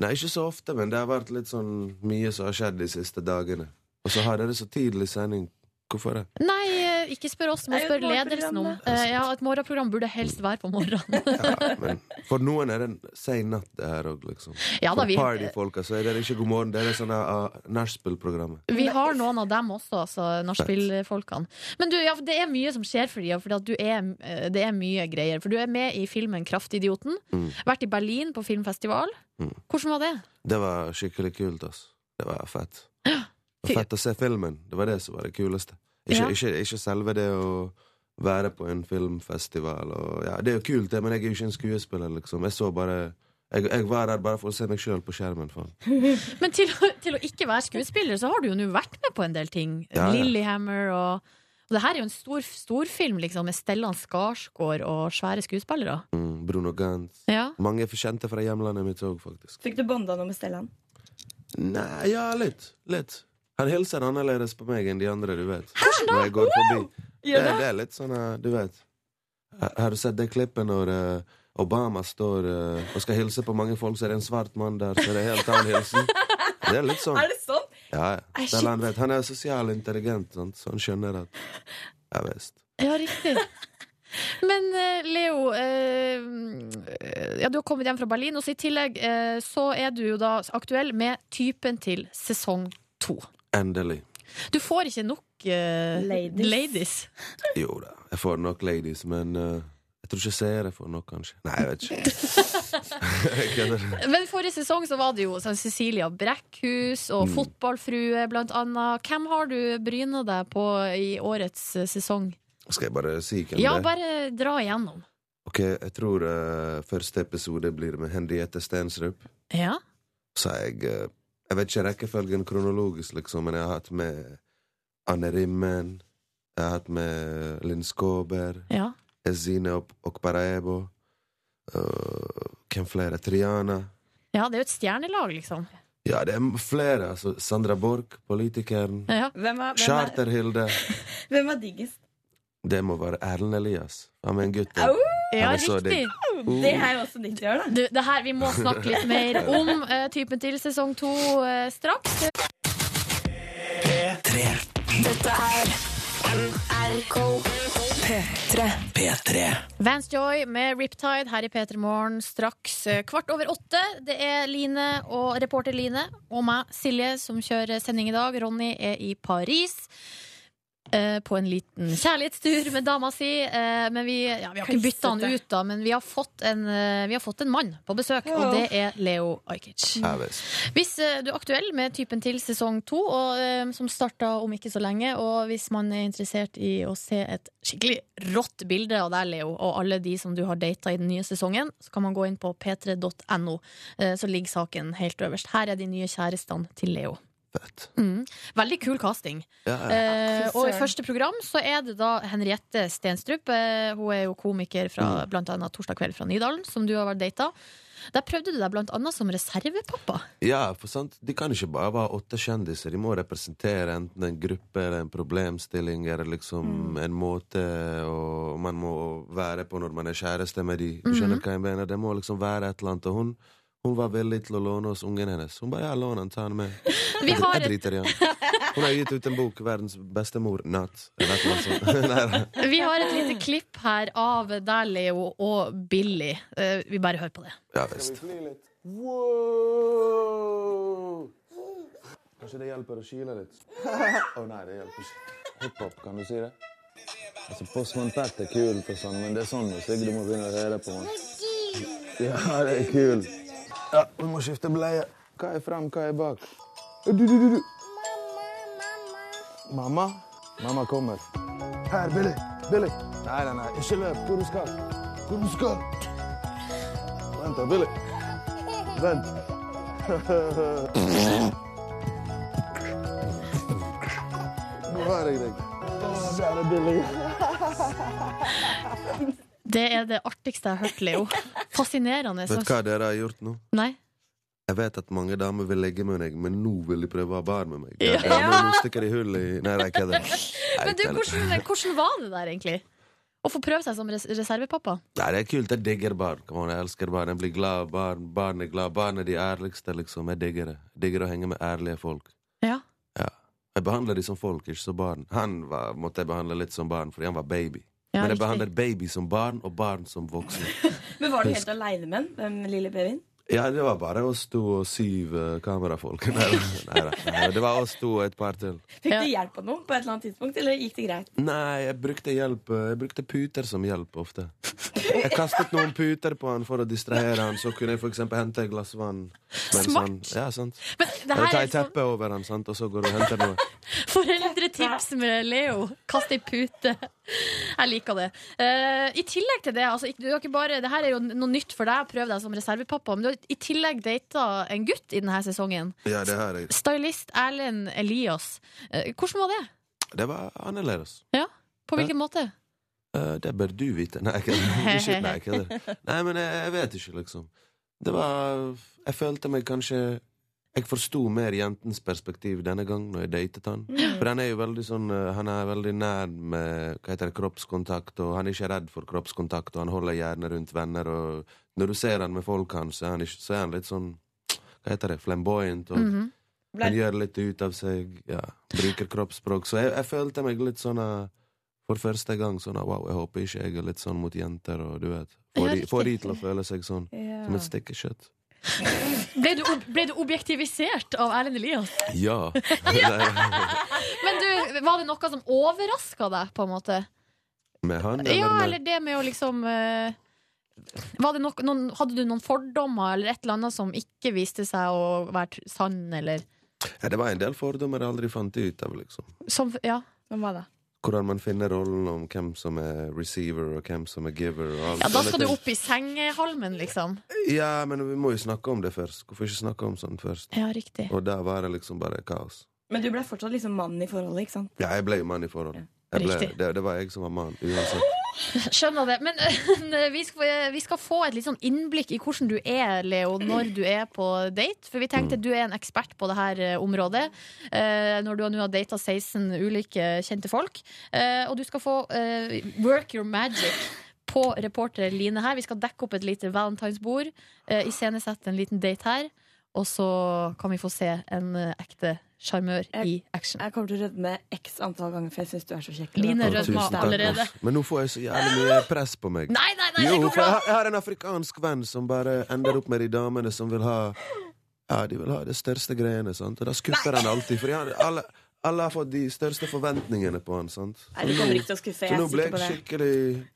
Nei, ikke så ofte, men det har vært litt sånn mye som har skjedd de siste dagene. Og så har dere så tidlig sending. Hvorfor det? Nei, ikke spør oss, må morgenprogram, ledelsen om. Eh, Ja, Et morgenprogram burde helst være på morgenen. Ja, men for noen er det en sein natt, det her òg, liksom. Ja, da, For vi, partyfolka så er det ikke god morgen. Det er sånn uh, nachspiel-programmet. vi har noen av dem også, altså nachspiel-folkene. Men du, ja, det er mye som skjer for dem, for det er mye greier. For du er med i filmen Kraftidioten. Mm. Vært i Berlin på filmfestival. Mm. Hvordan var det? Det var skikkelig kult, altså. Det var fett. Det var fett å se filmen. Det var det som var det kuleste. Ikke, Ja. ikke, ikke selve det å være på en filmfestival og ja, Det er jo kult, det, men jeg er jo ikke en skuespiller, liksom. Jeg så bare Jeg, jeg var der bare for å se meg sjøl på skjermen. Faen. Men til, å- til å ikke være skuespiller, så har du jo nå vært med på en del ting. Ja, ja. Lillehammer og og det her er jo en stor storfilm liksom, med Stellan Skarsgård og svære skuespillere. Mm, Bruno Gantz. Ja. Mange kjente fra hjemlandet mitt òg, faktisk. Fikk du bonda noe med Stellan? Nei, ja, litt. Litt. Han hilser annerledes på meg enn de andre, du vet. Når jeg går forbi. Det, det er litt sånn, eh, du vet Har du sett det klippet når uh, Obama står uh, og skal hilse på mange folk, så er det en svart mann der, så er det en helt annen hilsen? Det er litt sånn. Er det sånn? Ja, ja. Han vet. Han er sosial intelligent, sant? så han skjønner at Ja visst. Ja, riktig. Men Leo, eh, ja, du har kommet hjem fra Berlin, og så i tillegg eh, så er du jo da aktuell med typen til sesong to. Endelig. Du får ikke nok eh, Ladies. ladies. Jo da, jeg får nok ladies, men eh, jeg tror ikke jeg ser jeg får nok, kanskje. Nei, jeg vet ikke. Jeg kødder. Men forrige sesong så var det jo sånn Cecilia Brekkhus og Mm. Fotballfrue, blant annet. Hvem har du bryna deg på i årets eh, sesong? Skal jeg bare si hvem Ja, det er? bare dra igjennom. Ok, jeg tror eh, første episode blir med Henriette Stensrup. Ja. Så er jeg eh, Jeg vet ikke rekkefølgen kronologisk, liksom, men jeg har hatt med Anne Rimmen. Jeg har hatt med Linn Skåber. ja. Ezine Ok- Okparaebo. Uh, hvem flere? Triana. Ja, det er jo et stjernelag, liksom. Ja, det er flere. Altså, Sandra Borch, politikeren. Ja. Hvem er, hvem var, Charter-Hilde. hvem var diggest? Det må være Erlend Elias. Han er en gutt. Au! Ja, er riktig. Uh. Det er jo også ditt å da. Du, det her, vi må snakke litt mer om uh, typen til sesong to uh, straks. Vance Joy med Riptide her i P3 Morgen straks eh, kvart over åtte. Det er Line og reporter Line og meg, Silje, som kjører sending i dag. Ronny er i Paris. Eh, På en liten kjærlighetstur med dama si. eh, Men vi, ja, vi har ikke bytta han ut, da. Men vi har fått en, eh, vi har fått en mann på besøk, og det er Leo Ajkic. Ja, visst. Hvis eh, du er aktuell med typen til sesong to, og, eh, som starta om ikke så lenge, og hvis man er interessert i å se et skikkelig rått bilde av deg, Leo, og alle de som du har data i den nye sesongen, så kan man gå inn på p3.no, eh, så ligger saken helt øverst. Her er de nye kjærestene til Leo. Fett. Mm. Veldig kul casting. Ja, ja. Eh, og i første program så er det da Henriette Stenstrup. Eh, hun er jo komiker fra Mm. blant annet Torsdag kveld fra Nydalen, som du har vært data. Der prøvde du deg blant annet som reservepappa. Ja, for sant, De kan ikke bare være åtte kjendiser. De må representere enten en gruppe eller en problemstilling eller liksom en måte og man må være på når man er kjæreste med de. Du skjønner hva jeg mener? Det må liksom være et eller annet. Og hun, hun var villig til å låne oss ungen hennes. Hun bare ja, lån den, ta den med. Vi Jeg, har jeg driter i den. Hun har gitt ut en bok, 'Verdens beste mor', nei. vi har et lite klipp her av Leo, og Billy. Eh, vi bare hører på det. Ja visst. Kanskje det hjelper å kile litt? Å nei, det hjelper ikke. Hiphop, kan du si det? Altså, Postman Pat er kult, og sånn, men det er sånn musikk du må begynne å høre på. Ja, det er kult. Ja, vi må skifte bleie. Hva er frem, hva er bak? Du, du, du, du. Mamma? Mamma kommer. Her, Billy. Billy. Nei, nei, nei, ikke løp. Hvor du skal? Hvor du skal? Vent da, Billy. Vent. Nå har jeg deg. Kjære Billy. Det er det artigste jeg har hørt, Leo. Fascinerende. Vet du hva dere har gjort nå? Nei? Jeg vet at mange damer vil legge med deg, men nå vil de prøve å ha barn med meg. Ja. Ja. Nå, nå stikker de hull i Nei, jeg kødder. Men du, hvordan, hvordan var det der, egentlig? Å få prøve seg som res reservepappa? Nei, det er kult. Jeg digger barn. Jeg elsker barn. Jeg blir glad av barn. Barn er glad. Barn er de ærligste, liksom. Jeg digger det. Jeg digger å henge med ærlige folk. Ja. Ja. Jeg behandler de som folk, ikke som barn. Han var, måtte jeg behandle litt som barn, fordi han var baby. Ja, Men jeg behandler baby som barn, og barn som voksne. Men var du helt aleine med den, den lille babyen? Ja, det var bare oss to og syv uh, kamerafolk. Nei, nei, nei, nei, det var oss to og et par til. Fikk du hjelp av noen på et eller annet tidspunkt, eller gikk det greit? Nei, jeg brukte hjelp uh, Jeg brukte puter som hjelp ofte. Jeg kastet noen puter på han for å distrahere han, så kunne jeg eksempel hente et glass vann. mens Smart. Han, ja, sant. Men det her ta er et sånn teppe over han, sant? og så går du og henter noe. foreldretips med Leo. Kast ei pute. Jeg liker det. Uh, I tillegg til det, altså, du har ikke bare, det her er jo noe nytt for deg, prøv deg som reservepappa, men du har i tillegg data en gutt i denne sesongen. Ja, det har jeg. Stylist Erlend Elias. Eh, hvordan var det? Det var annerledes. Ja, På hvilken måte? Eh, det bør du vite. Nei, jeg kødder. Nei. Nei, men jeg, jeg vet ikke, liksom. Det var Jeg følte meg kanskje Jeg forsto mer jentens perspektiv denne gang når jeg datet han. For han er jo veldig sånn eh, Han er veldig nær med hva heter det, kroppskontakt, og han er ikke redd for kroppskontakt, og han holder gjerne rundt venner, og når du ser han med folk hans, så så er han litt sånn Hva heter det? Flamboyant, og Mm -hmm. han gjør litt ut av seg, ja, bruker kroppsspråk. Så jeg, jeg følte meg litt sånn eh, for første gang sånn Wow, jeg håper ikke jeg er litt sånn mot jenter, og du vet Får de, får de til å føle seg sånn som et stykke kjøtt. Ble du, ble du objektivisert av Erlend Elias? Ja. Men du, var det noe som overraska deg, på en måte? med han, eller Ja, eller det med å liksom eh, var det nok, noen, Hadde du noen fordommer eller et eller annet som ikke viste seg å være tr- sann, eller ja, Det var en del fordommer jeg aldri fant ut av, liksom. som, Ja. Hvem var det? Hvordan man finner rollen om hvem som er receiver, og hvem som er giver. Og alt Ja, Da skal du opp i sengehalmen, liksom. Ja, men vi må jo snakke om det først. Hvorfor ikke snakke om sånt først? Ja, riktig. Og der var det liksom bare kaos. Men du ble fortsatt liksom mann i forholdet, ikke sant? Ja, jeg ble jo mann i forholdet. Jeg ble, det, det var jeg som var mann, uansett. Skjønner det. Men vi, skal, vi skal få et litt sånn innblikk i hvordan du er, Leo, når du er på date. For vi tenkte du er en ekspert på det her øh, området. øh, når du nå har data 16 ulike kjente folk. Eh, og du skal få work your magic. På reporter Line her. Vi skal dekke opp et lite valentinsbord. Uh, Iscenesette en liten date her. Og så kan vi få se en øh, ekte sjarmør i action. Jeg kommer til å rødme x antall ganger, for jeg syns du er så kjekk. Line rødma allerede. Men nå får jeg så jævlig mye press på meg. Nei, nei, nei, det Jo, går for jeg bra! jeg har en afrikansk venn som bare ender opp med de damene som vil ha Ja, de vil ha det største greiene, sant? Og da skuffer han alltid. For han, alle, alle har fått de største forventningene på han, sant? Nei, du kommer ikke til å skuffe, jeg er sikker på det. skikkelig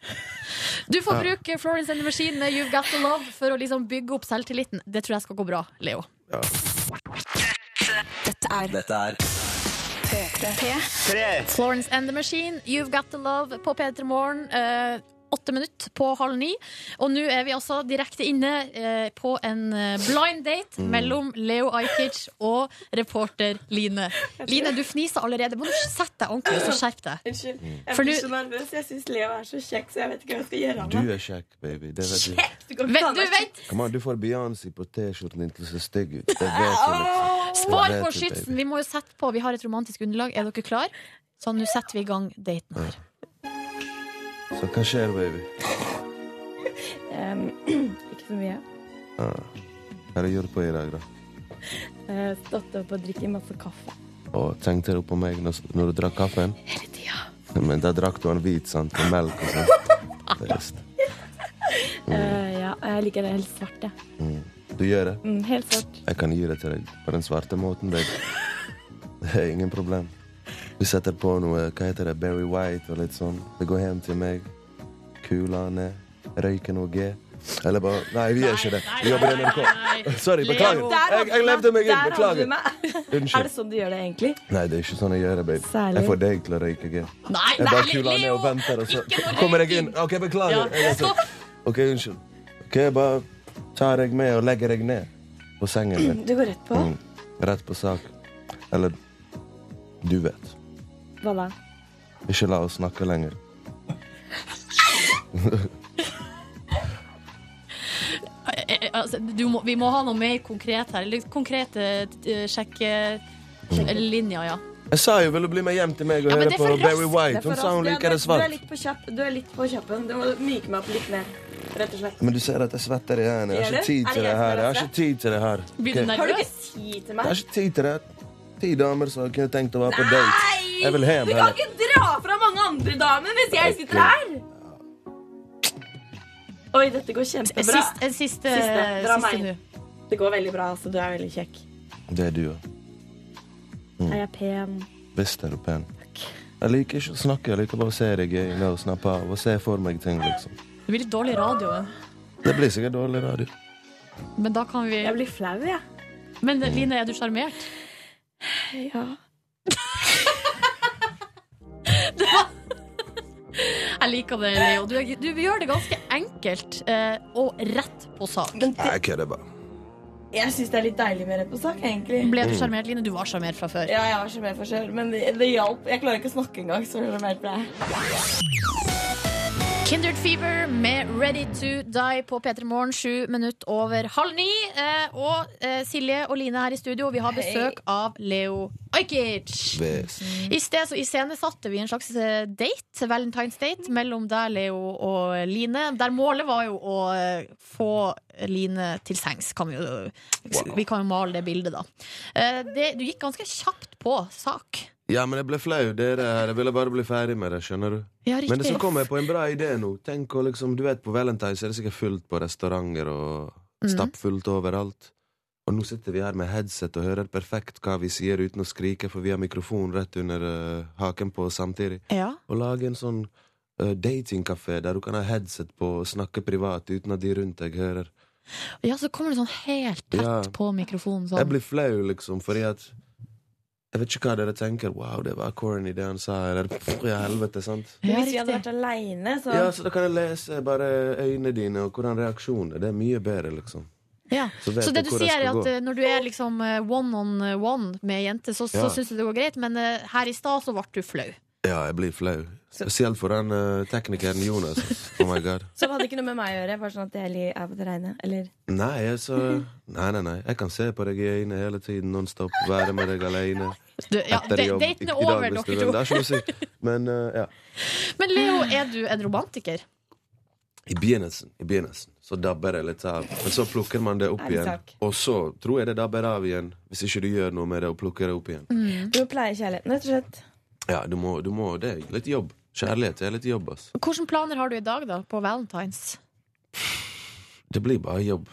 Du får Ja. bruke Florence and the Machine med You've Got The Love for å liksom bygge opp selvtilliten. Det tror jeg skal gå bra, Leo. ja. Dette er Dette er P3. Florence and the Machine, You've Got The Love på P3 Morgen. Eh, Åtte minutter på halv ni. Og nå er vi altså direkte inne eh, på en eh, blind date mellom Leo Ajkic og reporter Line. Line, du fniser allerede. Må du sette deg ordentlig og så skjerp deg. Unnskyld. Jeg For blir så nervøs. Jeg syns Leo er så kjekk, så jeg vet ikke hva jeg skal gjøre av Du er kjekk, baby. Det vet du. Du kan Vet, du vet, Kom an, du får Beyoncé på T-skjorten din til å se stygg ut. Det vet du, liksom. spar på skytsen. Vi må jo sette på. Vi har et romantisk underlag. Er dere klar? Så nå setter vi i gang daten her. Så hva skjer, baby? um, ikke så mye. Ah. Hva har du på i dag, da? Jeg stått opp og drikket masse kaffe. Og tenkte du på meg når, når du drakk kaffen? Hele tida. Men da drakk du den hvit, sant? Med melk og sånt. mm. uh. Eh, ja, jeg liker det helt svart, jeg. Mm. Du gjør det? Mm, helt svart. Jeg kan gi det til deg på den svarte måten, baby. Det er ingen problem. Vi setter på noe hva heter det, Berry White og litt sånn. Det går hjem til meg. Kula ned. Røyker noe G. Eller bare Nei, vi gjør ikke det. Vi jobber i NRK. Sorry, beklager. Jeg, jeg levde meg inn. Beklager. Unnskyld. Er det sånn du gjør det egentlig? Nei, det er ikke sånn jeg gjør det, baby. Særlig. Jeg får deg til å røyke G. Jeg bare kuler ned og venter, og så kommer jeg inn. OK, beklager. Jeg er. OK, unnskyld. OK, bare tar deg med og legger deg ned på sengen min. Du går rett på? Mm. Rett på sak. Eller du vet. Hva da? Ikke la oss snakke lenger. Eh, eh, Altså, du må, vi må ha noe mer konkret her. Litt konkrete uh, sjekkelinjer, ja. Jeg sa jo 'vil du bli med hjem til meg og Ja, høre på for. Berry White'? Hun sa hun liker det du, du er litt på kjapp. Du er litt på kjappen. Du må myke meg opp litt mer. Rett og slett. Men du ser at jeg svetter i hendene. Jeg har ikke tid til det her. er Jeg har ikke tid til det her. Blir du? Har du ikke tid til Jeg har ikke tid til det. Ti damer som kunne tenkt å være på date. Nei! Jeg vil hjem Du kan ikke dra fra mange andre damer hvis jeg sitter her! Oi, dette går kjempebra. Sist, en siste, Siste. Dra siste meg. Det går veldig bra. altså. Du er veldig kjekk. Det er du òg. Er jeg pen? Visst er du pen. Jeg liker ikke å snakke, jeg liker bare å se deg i øynene og snappe av og se for meg ting, liksom. Det blir litt dårlig radio, Det blir sikkert dårlig radio. men da kan vi Jeg blir flau, jeg. Men Line, er du sjarmert? Ja. Jeg liker det, Leo. Du, du gjør det ganske enkelt eh, og rett på sak. Men det... jeg kødder bare. jeg syns det er litt deilig med rett på sak, egentlig. Ble du sjarmert, Line? Du var sjarmert fra før. Ja, jeg var sjarmert fra før, men det, det hjalp. Jeg klarer ikke å snakke engang, så sjarmert ble jeg. Kindred Fever med Ready to Die på P3 Morgen, sju minutter over halv ni. Eh, og eh, Silje og Line her i studio, vi har besøk av Leo Ajkic. I sted så iscenesatte vi en slags eh, date, Valentine's date, mellom deg, Leo, og Line. Der målet var jo å eh, få Line til sengs. Kan vi, jo, vi kan jo male det bildet, da. Eh, det, du gikk ganske kjapt på sak. Ja, men jeg ble flau. Det er det her. Jeg ville bare bli ferdig med det. skjønner du? Ja, Men så riktig. kom jeg på en bra idé nå. Tenk å liksom, du vet På Valentine's er det sikkert fullt på restauranter og Mhm. stappfullt overalt. Og nå sitter vi her med headset og hører perfekt hva vi sier uten å skrike, for vi har mikrofon rett under uh, haken på samtidig. Ja. Og lage en sånn uh, datingkafé der du kan ha headset på og snakke privat uten at de rundt deg hører. ja, så kommer du sånn helt tett Ja. på mikrofonen. Jeg Sånn. blir flau, liksom, fordi at Jeg vet ikke hva dere tenker. Wow, det var corny, det han sa. Eller ja, helvete, sant? Ja, hvis vi hadde vært aleine, så Ja, så da kan jeg lese bare øynene dine og hvordan reaksjonen er. Det er mye bedre, liksom. Ja. Så Så det du sier er at gå. eh, når du er liksom eh, one on one med ei jente, så, så Ja. syns du det går greit, men eh, her i stad så ble du flau. Ja, jeg blir flau. Spesielt for den uh, teknikeren Jonas. Oh my god. Som hadde ikke noe med meg å gjøre? Bare sånn at jeg er på det reine? Eller Nei, jeg Nei, nei, nei. Jeg kan se på deg i øynene hele tiden, nonstop. Være med deg alene. Du, ja, jobb. daten er over, dere to. Det er ikke noe å si. Men uh, ja. Men Leo, er du en romantiker? I begynnelsen, I begynnelsen så dabber det litt av. Men så plukker man det opp Ærlig igjen. Og så tror jeg det dabber av igjen, hvis ikke du gjør noe med det og plukker det opp igjen. Du pleier pleie kjærligheten, rett og slett. Ja, du må, du må Det er litt jobb. Kjærlighet er litt jobb, ass. Hvilke planer har du i dag, da, på valentines? Det blir bare jobb.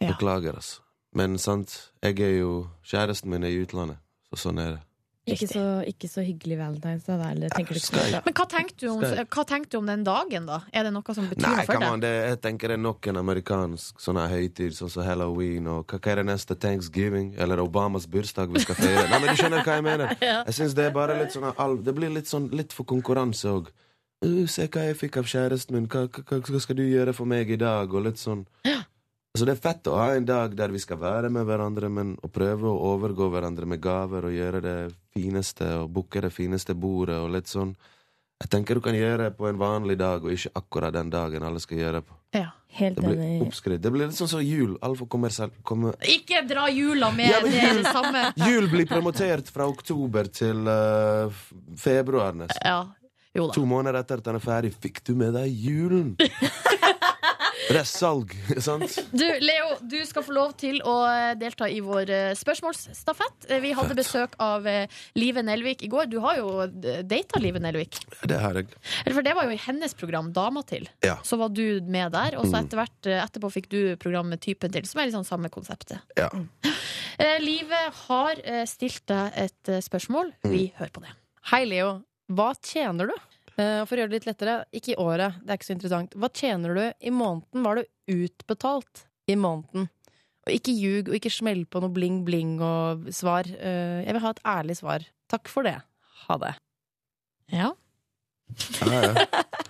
Beklager, ass. Men sant, jeg er jo Kjæresten min er i utlandet, så sånn er det. Ikke så, ikke så hyggelig valentines, da. Eller tenker du ikke? Men hva tenkte du om, hva tenkte du om den dagen, da? Er det noe som betyr Nei, noe for deg? det, jeg tenker det er nok en amerikansk sånn her høytid, sånn som halloween og hva, hva er det neste? Thanksgiving? Eller Obamas bursdag vi skal feire? Nei, men du skjønner hva jeg mener? Jeg synes det er bare litt sånn Det blir litt sånn litt for konkurranse òg. Uh, se hva jeg fikk av kjæresten min, hva, hva, hva skal du gjøre for meg i dag? Og litt sånn Altså Det er fett å ha en dag der vi skal være med hverandre, men å prøve å overgå hverandre med gaver og gjøre det fineste og booke det fineste bordet og litt sånn Jeg tenker du kan gjøre det på en vanlig dag, og ikke akkurat den dagen alle skal gjøre det på. Ja. Helt Det blir enig. oppskrytt. Det blir litt sånn som jul. Altfor kommersielt. Kommer... Ikke dra jula med, Ja, det er jul- det samme. Jul blir promotert fra oktober til uh, februar nesten. Ja, jo da. To måneder etter at den er ferdig. Fikk du med deg julen? Det er salg, sant? Du, Leo, du skal få lov til å eh, delta i vår eh, spørsmålsstafett. Eh, Vi hadde Fett. besøk av Live Nelvik i går. Du har jo data Live Nelvik. Det har jeg. For det var jo i hennes program, Dama til. Ja. Så var du med der, og så Mm. etter hvert, etterpå fikk du program med Typen til, som er liksom samme konseptet. Ja. Eh, Live har stilt deg et spørsmål. Vi hører på det. Hei, Leo. Hva tjener du? Eh, for å gjøre det litt lettere, ikke i året, det er ikke så interessant. Hva tjener du i måneden? var du utbetalt i måneden? Og ikke ljug, og ikke smell på noe bling-bling og svar. Eh, jeg vil ha et ærlig svar. Takk for det. Ha det. Ja. Ja, ja.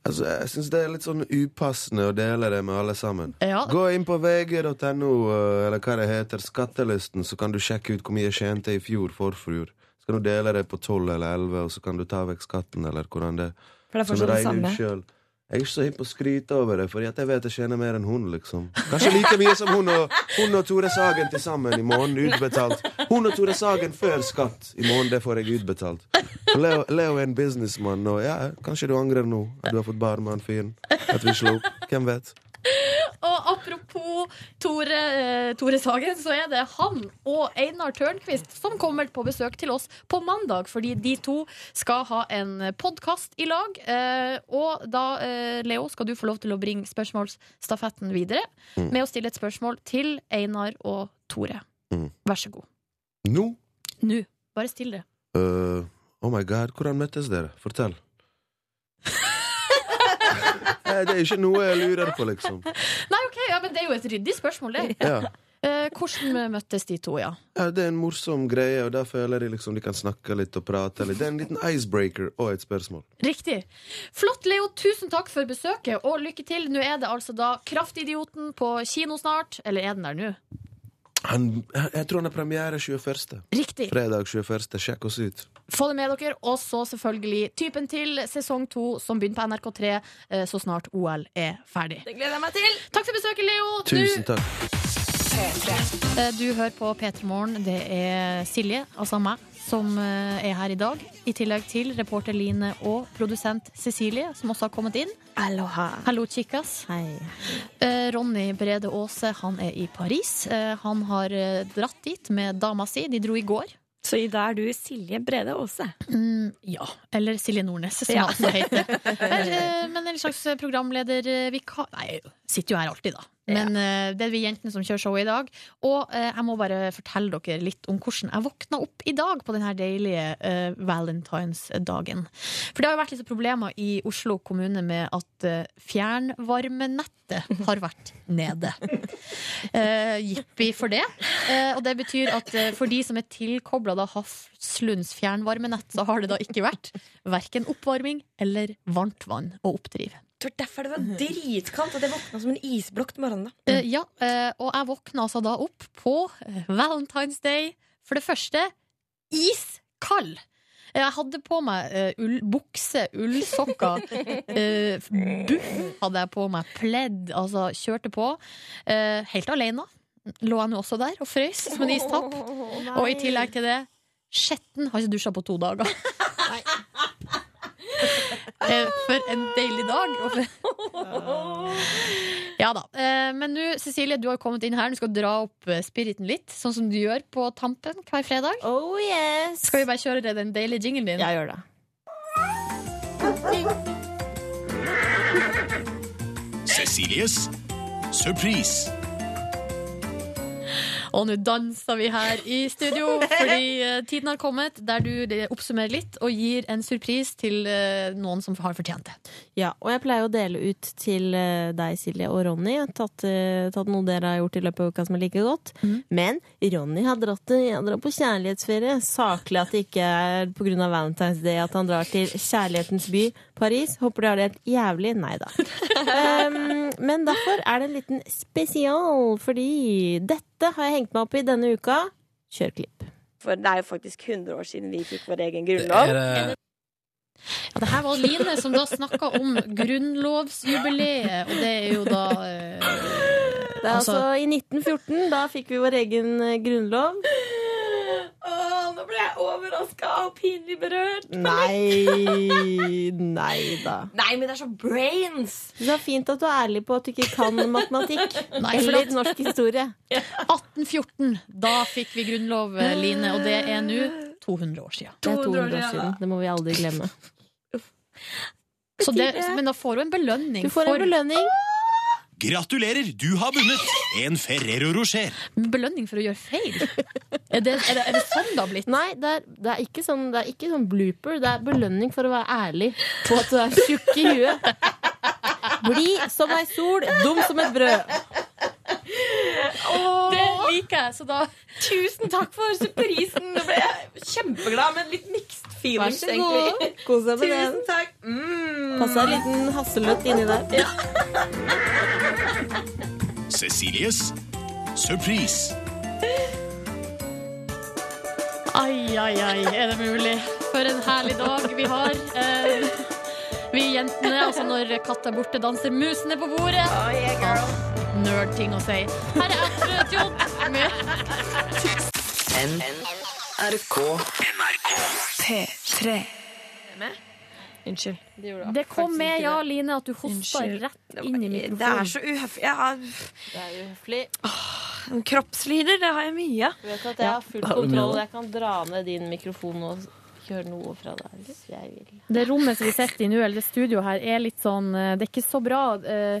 Altså, jeg syns det er litt sånn upassende å dele det med alle sammen. Ja. Gå inn på vg.no, eh, eller hva det heter, skattelisten, så kan du sjekke ut hvor mye jeg tjente i fjor, forfjor. Så kan du dele det på 12 eller 11, og så kan du ta vekk skatten, eller hvordan det For det er fortsatt det samme. selv. Jeg er ikke så hypp på å skryte over det, Fordi jeg vet jeg tjener mer enn hun, liksom. Kanskje like mye som hun og, hun og Tore Sagen til sammen i måneden utbetalt. Hun og Tore Sagen før skatt i måneden, det får jeg utbetalt. Leo, Leo er en businessmann, og ja, kanskje du angrer nå at du har fått barn med han fyren. At vi slo opp. Hvem vet? Og apropos Tore, eh, Tore Sagen, så er det han og Einar Tørnquist som kommer på besøk til oss på mandag, fordi de to skal ha en podkast i lag. Eh, og da, eh, Leo, skal du få lov til å bringe spørsmålsstafetten videre Mm. med å stille et spørsmål til Einar og Tore. Mm. Vær så god. Nå? Nå. Bare still det. Uh, oh my god, hvordan møttes dere? Fortell. Det er ikke noe jeg lurer på, liksom. Nei, ok, ja, men det er jo et ryddig spørsmål, det. Ja. Eh, hvordan møttes de to, ja? Ja, det er en morsom greie, og da føler jeg liksom de kan snakke litt og prate litt. Det er en liten icebreaker og et spørsmål. Riktig. Flott, Leo. Tusen takk for besøket, og lykke til. Nå er det altså da Kraftidioten på kino snart. Eller er den der nå? Han, jeg tror han er premiere 21. Riktig. Fredag 21. Sjekk oss ut. Få det med dere. Og så selvfølgelig Typen til sesong to, som begynner på NRK3 eh, så snart OL er ferdig. Det gleder jeg meg til! Takk for besøket, Leo. Tusen takk. Eh, Du hører på P3 Morgen. Det er Silje, altså meg, som eh, er her i dag. I tillegg til reporter Line og produsent Cecilie, som også har kommet inn. Aloha. Hallo, chicas. Hei. Ronny Brede Aase han er i Paris. Eh, han har eh, dratt dit med dama si. De dro i går. Så i dag er du Silje Brede Aase. Mm, ja. Eller Silje Nordnes, som Ja. jeg også heter. Men, eh, en slags programledervikar Nei, sitter jo her alltid, da. Men ja. det er vi jentene som kjører showet i dag. Og eh, jeg må bare fortelle dere litt om hvordan jeg våkna opp i dag på denne deilige uh, valentinsdagen. For det har jo vært litt problemer i Oslo kommune med at eh, fjernvarmenettet har vært nede. Uh, Jippi for det. Eh, og det betyr at eh, for de som er tilkobla Hafslunds fjernvarmenett, så har det da ikke vært verken oppvarming eller varmt vann å oppdrive. Var derfor det var dritkaldt at jeg våkna som en isblokk til morgenen. da. Uh, ja, uh, og jeg våkna altså da opp på eh, Valentine's Day. For det første iskald. Jeg hadde på meg uh, ull, bukse, ullsokker, uh, buff hadde jeg på meg, pledd, altså kjørte på. Uh, helt alene. Lå jeg nå også der og frøs som en istapp. Og i tillegg til det, skjetten har ikke dusja på to dager. Eh, For en deilig dag. Ja da. Eh, Men nå, Cecilie, du har kommet inn her. Du skal dra opp eh, spiriten litt, sånn som du gjør på tampen hver fredag. Oh yes Skal vi bare kjøre den deilige jinglen din? Ja, gjør det. Cecilies surprise. Og nå danser vi her i studio, fordi eh, tiden har kommet der du oppsummerer litt og gir en surprise til eh, noen som har fortjent det. Ja, og jeg pleier å dele ut til eh, deg, Silje, og Ronny. Jeg har Tatt, tatt noe dere har gjort i løpet av uka som er like godt. Men Ronny har dratt, har dratt på kjærlighetsferie. Saklig at det ikke er pga. Valentine's Day at han drar til kjærlighetens by, Paris. Håper de har det helt jævlig. Nei da. um, men derfor er det en liten spesial, fordi dette har jeg hengt meg opp i denne uka. Kjør klipp. For det er jo faktisk 100 år siden vi fikk vår egen grunnlov. Ja, det her var Line som da snakka om grunnlovsjubileet, og det er jo da eh, Det er altså, i 1914. Da fikk vi vår egen eh, grunnlov. Åh, nå ble jeg overraska og pinlig berørt. Nei, nei da. Nei, men det er så brains! Det er fint at du er ærlig på at du ikke kan matematikk. Nei, for eller norsk historie. 1814. Da fikk vi grunnlov, Line, og det er nå 200 år siden. Det er 200 år siden. Det må vi aldri glemme. Så det, men da får du en belønning. Du får en for- belønning. Gratulerer, du har vunnet en Ferrero Rocher. Belønning for å gjøre feil? Er det, er det, er det sånn det har blitt? Nei, det er, det er ikke sånn, det er ikke sånn blooper. Det er belønning for å være ærlig på at du er tjukk i huet. Blid som ei sol, dum som et brød. Det liker jeg, så da Tusen takk for surprisen! Nå ble jeg kjempeglad med litt mixed Vær feelings. egentlig. Kos deg med Tusen den. takk. Mm. Pass deg en liten hasselnøtt inni der. Cecilies surprise. Ai, ai, ai, er det mulig? For en herlig dag vi har. Jentene, altså når katta er borte, danser musene på bordet. Ah, Nerd-ting å si. Her er Aftenrød med NRK. NRK. P3. Unnskyld. Det kom med, ja, Line, at du hosta rett inn i mikrofonen. Det er så uhøflig. Jeg har Det er uhøflig. kroppslyder, det har jeg mye. Du vet at jeg har full kontroll. Jeg kan dra ned din mikrofon og gjøre noe fra deg hvis jeg vil. Det rommet som vi sitter i nå, eller det studioet her, er litt sånn eh, Det er ikke så bra. Eh,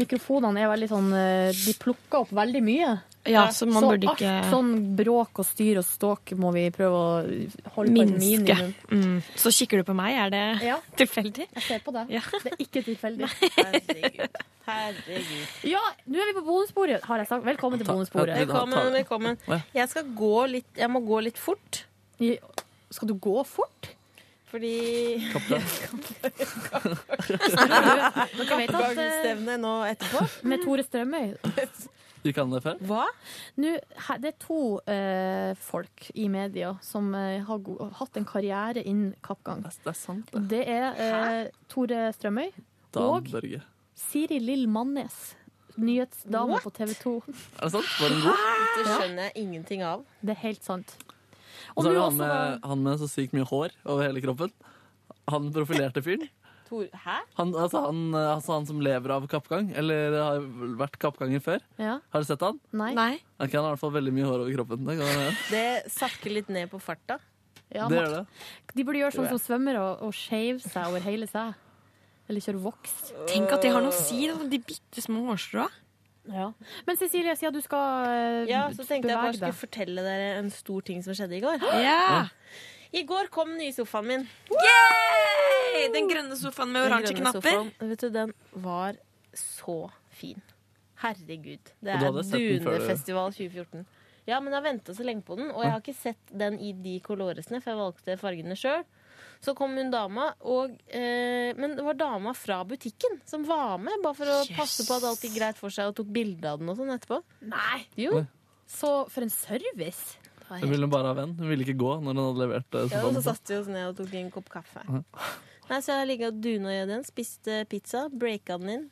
Mikrofonene er veldig sånn eh, De plukker opp veldig mye. Ja, så man burde alt ikke- sånn bråk og styr og ståk må vi prøve å holde på Minske. minimum. Mm. Så kikker du på meg, er det Ja. tilfeldig? Jeg ser på deg. Det er ikke tilfeldig. Herregud. Herregud. Ja, nå er vi på bonusbordet, har jeg sagt. Velkommen til bonusbordet. Velkommen, velkommen. Jeg skal gå litt Jeg må gå litt fort. Skal du gå fort? Fordi Dere vet at eh, Stevne nå etterpå. med Tore Strømøy Du kan det før? Hva? Nå, her- det er to eh, folk i media som eh, har go hatt en karriere innen kappgang. Det er sant, det. Det er eh, Tore Strømøy Dan og Børge. Siri Lill Mannes. Nyhetsdame What? på TV 2. Er det sant? Var hun god? Det skjønner jeg ingenting av. Det er helt sant. Og så er det han med, han med så sykt mye hår over hele kroppen. Han profilerte fyren. Hæ? Han, altså han, altså han som lever av kappgang, eller har vært kappganger før. Ja. Har du sett han? Nei. Ok, han har i hvert fall veldig mye hår over kroppen. Det, kan. Det sakker litt ned på farta. Ja, det gjør det. De burde gjøre sånn som svømmere og, og shave seg over hele seg. Eller kjøre voks. Tenk at det har noe å si, da. De bitte små hårstrå. Ja. Men Cecilie, siden du skal eh, Ja, så tenkte jeg bare jeg skulle fortelle dere en stor ting som skjedde i går. Ja. I går kom den nye sofaen min. Yay! Den grønne sofaen med oransje knapper. sofaen, vet du, den var så fin. Herregud. Det er du- Dunefestival 2014. Ja, men jeg har venta så lenge på den, og jeg har ikke sett den i de coloresene, for jeg valgte fargene sjøl. Så kom hun dama, og, eh, men det var dama fra butikken som var med, bare for å Yes. passe på at alt gikk greit for seg, og tok bilde av den og sånn etterpå. Nei! Jo. Så for en service. Hun ville bare ha venn. Hun ville ikke gå når hun hadde levert eh, Ja, og så satte vi oss ned og tok en kopp kaffe. Mhm. Nei, Så jeg har ligget og duna i den, spist pizza, breaka den inn.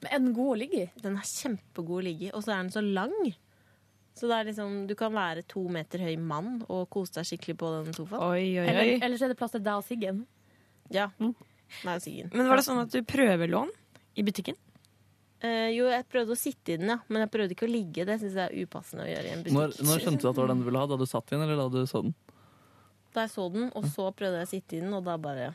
Men Er den god å ligge i? Den er kjempegod å ligge i, og så er den så lang. Så det er liksom, du kan være to meter høy mann og kose deg skikkelig på den sofaen. Oi, oi, Eller, oi. ellers er det plass til deg og Siggen. Ja. Nei, Siggen. Men var det sånn at du prøvelån i butikken? Eh, jo, jeg prøvde å sitte i den, ja. Men jeg prøvde ikke å ligge. Det syns jeg er upassende å gjøre i en butikk. Når, når skjønte du at det var den du ville ha? Da du satt i den, eller da du så den? Da jeg så den, og så prøvde jeg å sitte i den, og da bare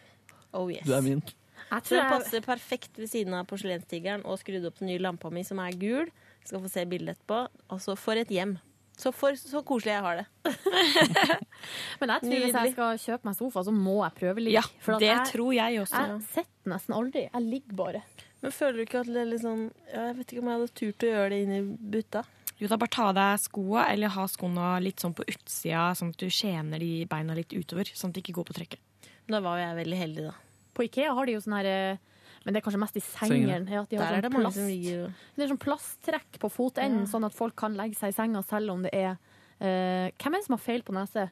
Oh yes. Du er min. Jeg Så den tror jeg, passer perfekt ved siden av porselenstigeren og skrudd opp den nye lampa mi, som er gul. Skal få se bildet etterpå. Altså, for et hjem. Så, for, så koselig jeg har det. men jeg tror hvis Nydelig. jeg skal kjøpe meg sofa, så må jeg prøve litt. Ja, For at det jeg, tror jeg også. jeg sitter nesten aldri. Jeg ligger bare. Men føler du ikke at det er litt sånn ja, Jeg vet ikke om jeg hadde turt å gjøre det inn i butta. Jo, da bare ta av deg skoa, eller ha skoene litt sånn på utsida, sånn at du skjener de beina litt utover, sånn at de ikke går på trekket. Da var jo jeg veldig heldig, da. På Ikea har de jo sånn her eh, Men det er kanskje mest i sengen. Ja, at de har Der er sånn det plast. Det er sånn plasttrekk på fotenden, sånn at folk kan legge seg i senga selv om det er uh, Hvem er det som har feil på nese?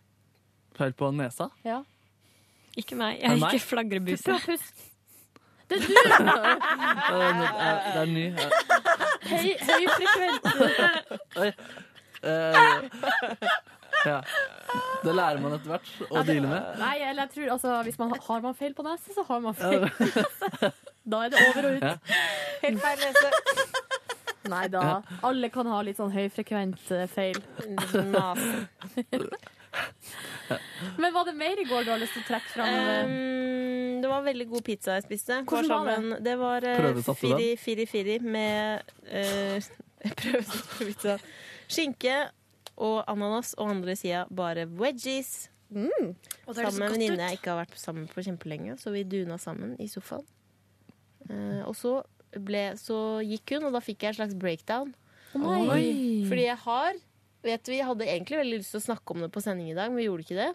Feil på nesa? Ja. Ikke meg. Jeg er ikke flagrebuse. Det er du! Det er, ny. Høy, høyfrekvent. Eh, ja. Det lærer man etter hvert å deale med. Nei, eller jeg tror altså Hvis man har, har man feil på nese, så har man feil. da er det over og ut. Ja. Helt feil lese. Nei da. Alle kan ha litt sånn høyfrekvent eh, feil. Men var det mer i går du har lyst til å trekke fram? eh? Um, det var veldig god pizza jeg spiste. Hvordan var det? sammen- Det var uh, Prøvesatte du firi, firi, firi med uh, Prøvesatt på pizza. Skinke og ananas, og andre sida bare veggies. Mm. Sammen med en venninne jeg ikke har vært sammen på kjempelenge, så vi duna sammen i sofaen. Eh, og så, ble, så gikk hun, og da fikk jeg en slags breakdown. Oi. Fordi jeg har Vet du, Jeg hadde egentlig veldig lyst til å snakke om det på sending i dag, men vi gjorde ikke det.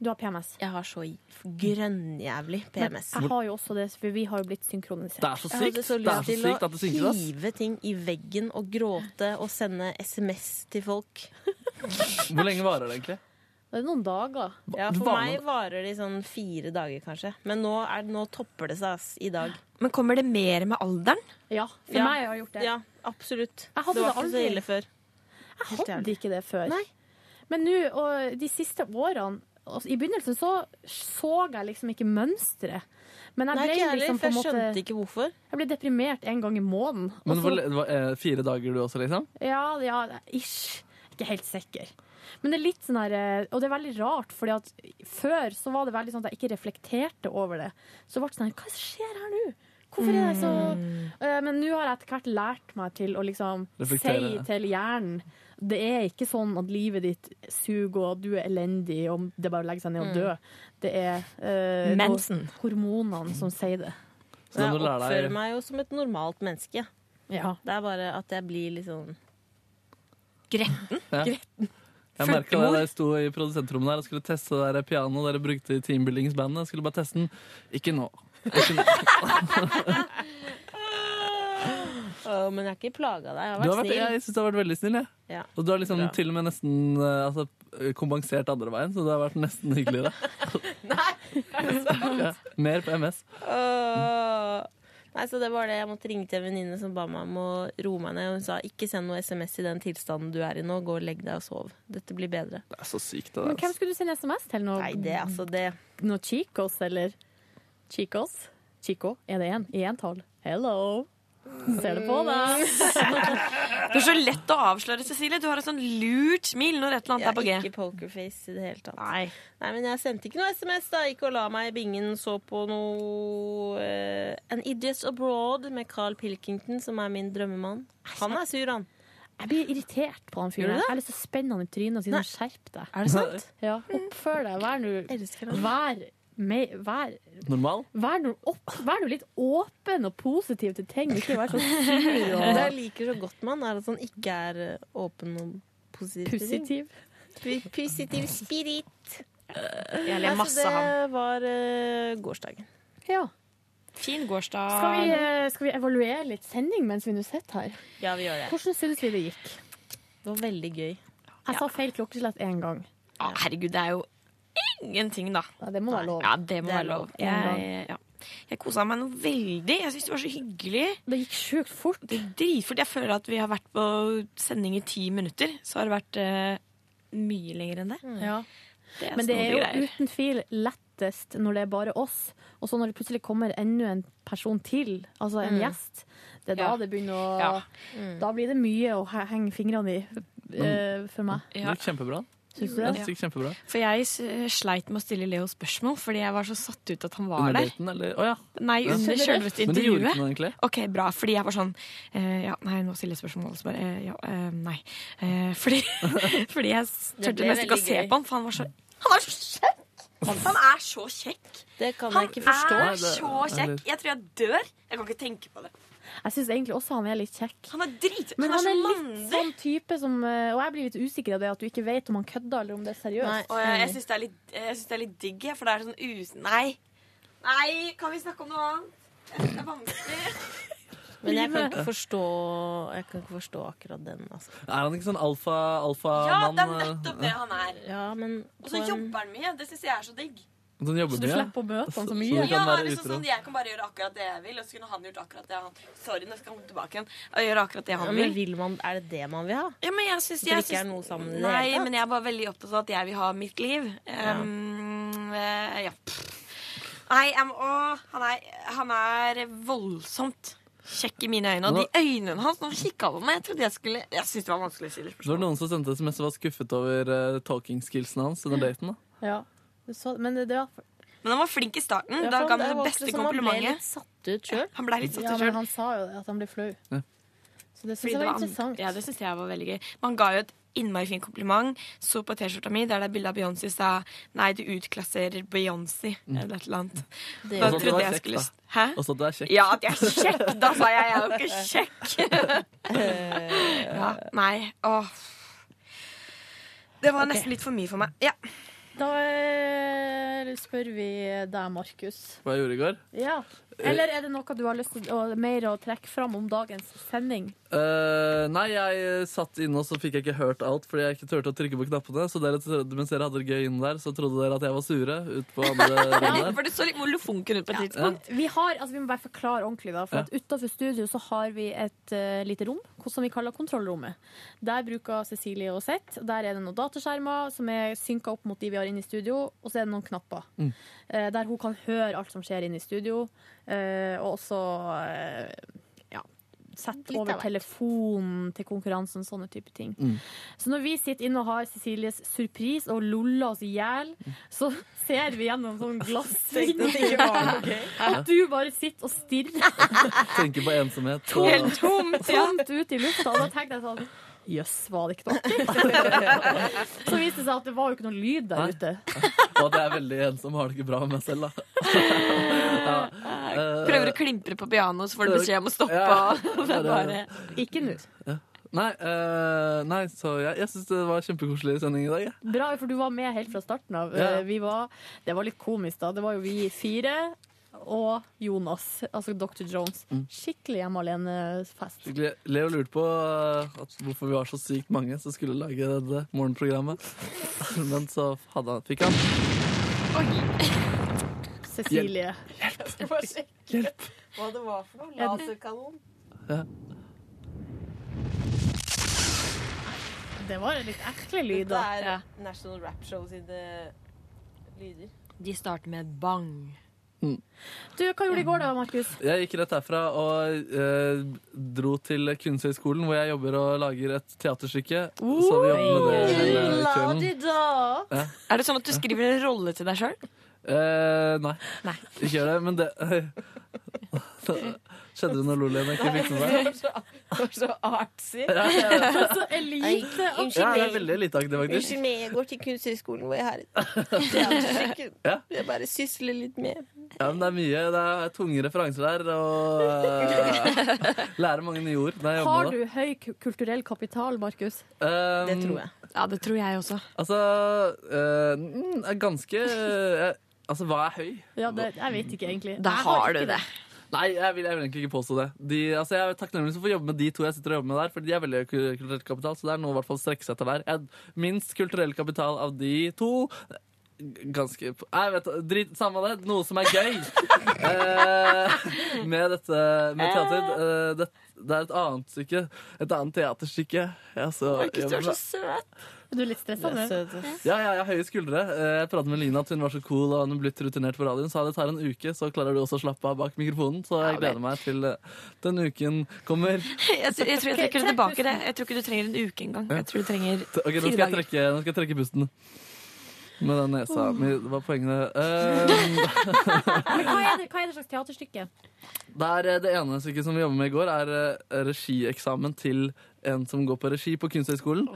Du har PMS. Jeg har så grønnjævlig Men PMS. jeg har jo også det, for vi har jo blitt synkronisert. Det er så Jeg hadde sykt. så Det lyst så til sykt synker å oss. hive ting i veggen og gråte og sende SMS til folk. Hvor lenge varer det egentlig? Det er noen dager. Ja, For meg varer det sånn fire dager, kanskje. Men nå, er, nå topper det seg ass, i dag. Men kommer det mer med alderen? Ja, for Ja. meg har gjort det. Ja, absolutt. Jeg hadde det var det ikke så aldri. ille før. Jeg Helt hadde ikke det før. Nei. Men nå, og de siste årene altså, I begynnelsen så så jeg liksom ikke mønsteret. Men jeg Nei, ble ikke jeg heller, liksom for på en jeg måte skjønte ikke hvorfor. Jeg ble deprimert en gang i måneden. Og Men så- hvor, le- det var, eh, Fire dager du også, liksom? Ja, ja, ish. Ikke helt sikker. Men det er litt sånn her eh, Og det er veldig rart, fordi at før så var det veldig sånn at jeg ikke reflekterte over det. Så ble det sånn her Hva skjer her nå? Hvorfor er det så Mm. Eh, Men nå har jeg etter hvert lært meg til å liksom si til hjernen det er ikke sånn at livet ditt suger, og du er elendig, og det er bare å legge seg ned og dø. Det er uh, Mensen. hormonene som sier det. Så jeg oppfører meg jo som et normalt menneske. Ja. Det er bare at jeg blir litt sånn Gretten? ja. Jeg merka det da jeg sto i produsentrommet der og skulle teste det der pianoet dere brukte i teambuildingsbandet. Skulle bare teste den. Ikke nå. Ikke nå. oh, Men jeg har ikke plaga deg. Jeg har vært, har vært, snill. jeg syns du har vært veldig snill. Jeg. Ja. Og du har liksom Bra. til og med nesten eh, altså, kompensert andre veien, så du har vært nesten hyggeligere. ja, mer på MS. Åh. Nei, så det var det. Jeg måtte ringe til en venninne som ba meg om å roe meg ned. Hun sa ikke send noe SMS i den tilstanden du er i nå. Gå og legg deg og sov. Dette blir bedre. Det er så sykt, det Men hvem skulle du sende SMS til? Noe, Nei, det altså det noe Chicos, eller Chicos? Chico, er det én? I entall? Hello? Ser det på deg. du er så lett å avsløre, Cecilie. Du har et sånn lurt smil når et eller annet er på G. Ikke pokerface i det hele tatt. Nei. Nei, men jeg sendte ikke noe SMS da. Gikk og la meg i bingen, så på noe uh, An Idiot Abroad med Carl Pilkington, som er min drømmemann. Han er sur, han. Jeg blir irritert på han fyren. Jeg har lyst til å spenne han i trynet og si sånn, skjerp deg. Er det sant? Ja, Oppfør deg. Vær nå Vær, me- vær, Normal? vær, no, opp, vær no litt åpen og positiv til ting. Ikke vær så sur Det jeg liker så godt med han, er at han ikke er eh, åpen og positiv. positiv. Positiv spirit. Jeg ler masse av ham. det var uh, gårsdagen. Ja. Fin gårsdag. Skal vi, eh, skal vi evaluere litt sending mens vi nå sitter her? Ja, vi gjør det. Hvordan syns vi det gikk? Det var veldig gøy. Jeg sa feil klokkeslett én gang. Å, herregud, det er jo ingenting, da. Ja, det må være lov. Ja, det må Det være lov. lov. Jeg, ja. jeg kosa meg noe veldig. Jeg syns det var så hyggelig. Det gikk sjukt fort. Det er dritfort. Jeg føler at vi har vært på sending i ti minutter. Så har det vært uh, mye lenger enn det. Ja. Det Men det er jo greier. uten tvil lettest når det er bare oss. Og så når det plutselig kommer enda en person til, altså en Mm. gjest, det er da Ja. det begynner å Ja. Da blir det mye å henge fingrene i uh, for meg. Det gikk kjempebra. Syns du Ja, det? det gikk kjempebra. For jeg sleit med å stille Leo spørsmål fordi jeg var så satt ut at han var Under der. eller? Oh, ja. Nei, Ja. under intervjuet. Men det gjorde ikke noe, egentlig. Ok, bra, fordi jeg var sånn uh, Ja, nei, nå stiller jeg spørsmål. Så bare uh, ja, uh, nei. Eh, fordi, fordi jeg turte nesten ikke å se på han, for han var så Han var så kjekk! Han er så kjekk! Det kan Han jeg ikke forstå. er så kjekk! Jeg tror jeg dør. Jeg kan ikke tenke på det. Jeg syns egentlig også han er litt kjekk. Han er drit... Men han han er er så litt sånn type som eh, Og jeg blir litt usikker av det at du ikke vet om han kødder eller om det er seriøst. Og jeg, jeg syns det, er det er litt digg, for det er sånn us... Nei. Nei, kan vi snakke om noe annet? Det er vanskelig. Men jeg kan ikke forstå, jeg kan ikke forstå akkurat den. Altså. Er han ikke sånn alfa- alfamann? Ja, det er eh, nettopp det han er. Ja, men Og så jobber han mye. Det syns jeg er så digg. Så du slipper å møte han så mye? Så kan Ja, være liksom sånn, Jeg kan bare gjøre akkurat det jeg vil, og så kunne han gjort akkurat det han Sorry, nå skal han tilbake igjen. Og gjøre akkurat det Ja, han men vil. vil man, er det det man vil ha? Ja, men jeg synes, jeg synes, noe sammen Nei, det men jeg var veldig opptatt av at jeg vil ha mitt liv. Ja. Um, ja. Nei, jeg han, er, han er voldsomt kjekk i mine øyne. Og de øynene hans han kikka på meg, jeg trodde jeg skulle Jeg syntes det var vanskelig å si det. Det var noen som sendte SMS og var skuffet over uh, talking skillsene hans under daten. da. Ja. Så- Men det, det var Men han var flink i starten. Ja, da ga han det det beste komplimentet. han ble litt satt ut sjøl. Han ble litt satt Ja, ut men han sa jo at han ble flau. Ja. Så det syns jeg var interessant. Ja, det syns jeg var veldig gøy. Man ga jo et innmari fint kompliment. Så på T-skjorta mi der det er bilde av Beyoncé, sa nei, du utklasserer Beyoncé, eller et eller annet. Det- Da trodde jeg skulle da. Hæ? Og så at du er kjekk. Ja, at jeg er kjekk! Da sa jeg jeg er jo ikke kjekk. ja, nei, åh. Det var okay. nesten litt for mye for meg. Ja. Da eh, spør vi deg, Markus. Hva jeg gjorde i går? Ja. Eller er det noe du har lyst til å, mer å trekke fram om dagens sending? Uh, nei, jeg satt inne og så fikk jeg ikke hørt alt fordi jeg ikke turte å trykke på knappene. Så dere, mens dere hadde det gøy inne der, så trodde dere at jeg var sure ut på andre rommet. For det så litt molefonken ut på et tidspunkt. Vi har, altså vi må bare forklare ordentlig da, for Ja. at Utenfor studio så har vi et uh, lite rom som vi kaller kontrollrommet. Der bruker Cecilie å sitte. Der er det noen dataskjermer som er synka opp mot de vi har inne i studio, og så er det noen knapper. Mm. Eh, der hun kan høre alt som skjer inne i studio, eh, og også eh, ja, sette Litt over telefonen til konkurransen, sånne type ting. Mm. Så når vi sitter inne og har Cecilies surprise og loller oss i hjel, så ser vi gjennom sånn glass at du bare sitter og stirrer Tenker på ensomhet. og- Helt tomt, tomt ut i lufta. Og da tenker jeg sånn Jøss, var det ikke noe? Så viste det seg at det var jo ikke noe lyd der Nei. ute. Og jeg er veldig ensom som har det ikke bra med meg selv, da. ja. Prøver å klimpre på pianoet, så får du beskjed om å stoppe. Ja. det bare... Ikke nå. Nei, uh, nei, så jeg, jeg syns det var kjempekoselig sending i dag. Ja. Bra, for du var med helt fra starten av. Ja. Eh, Vi var, det var litt komisk, da. Det var jo vi fire og Jonas, altså Dr. Jones. Mm. Skikkelig hjemme alene-fest. Leo lurte på eh, at hvorfor vi var så sykt mange som skulle lage dette morgenprogrammet. Men så hadde han, fikk han. Cecilie. Hjelp! Hva det var for noe? Er Laserkanon? Ja. Det var litt ekle Det er National Rap Show sine lyder. De starter med et bang. Du, Hva gjorde du i går, da, Markus? Jeg gikk rett herfra og eh, dro til Kunsthøgskolen, hvor jeg jobber og lager et teaterstykke. så vi jobber med det hele kvelden. Ja. Er det sånn at du skriver en rolle til deg sjøl? Eh, nei. Ikke gjør det, men det Skjedde det noe lol igjen jeg ikke fikk med meg? Så, så artsy. Ja, ja, ja. Så elite. Ja, det er veldig eliteaktig, faktisk. Unnskyld meg, jeg går til Kunsthøgskolen hvor jeg har et teaterstykke. Ja. Jeg bare sysler litt med. Ja, men det er mye. Det er tunge referanser der, og uh, lærer mange nye ord. når jeg jobber Har med det. du høy ku- kulturell kapital, Markus? Um, Det tror jeg. Ja, det tror jeg også. Altså uh, mm, er ganske uh, Altså, hva er høy? Ja, det, jeg vet ikke egentlig. Da Jeg har ikke du det. Nei, jeg vil, jeg vil egentlig ikke påstå det. De, altså, jeg er takknemlig for å jobbe med de to jeg sitter og jobber med der, for de er veldig ku- kulturell kapital, så det er noe å strekke seg etter hver. Jeg, minst kulturell kapital av de to Ganske Jeg vet drit, samme det. Noe som er gøy eh, med dette med teater. Eh, det, det er et annet stykke. Et annet teaterstykke. Jeg så, Markus, du er så søt. Du er litt stressa nå? ja, ja, jeg har høye skuldre. Eh, Jeg pratet med Lina at hun var så cool og hun blitt rutinert på radioen. Sa det tar en uke, så klarer du også å slappe av bak mikrofonen. Så jeg gleder meg til eh, den uken kommer. Jeg, tror- jeg tror jeg trekker det tilbake. det Jeg tror ikke du trenger en uke engang. Jeg tror du trenger Ok, nå skal, jeg dager. trekke, nå skal jeg trekke pusten. Med den nesa. mi. Hva er poenget. Uh, hva er, det, hva er det slags teaterstykke? det, er, eh, det ene stykket som vi jobber med i går, er eh, regieksamen til en som går på regi på Kunsthøgskolen.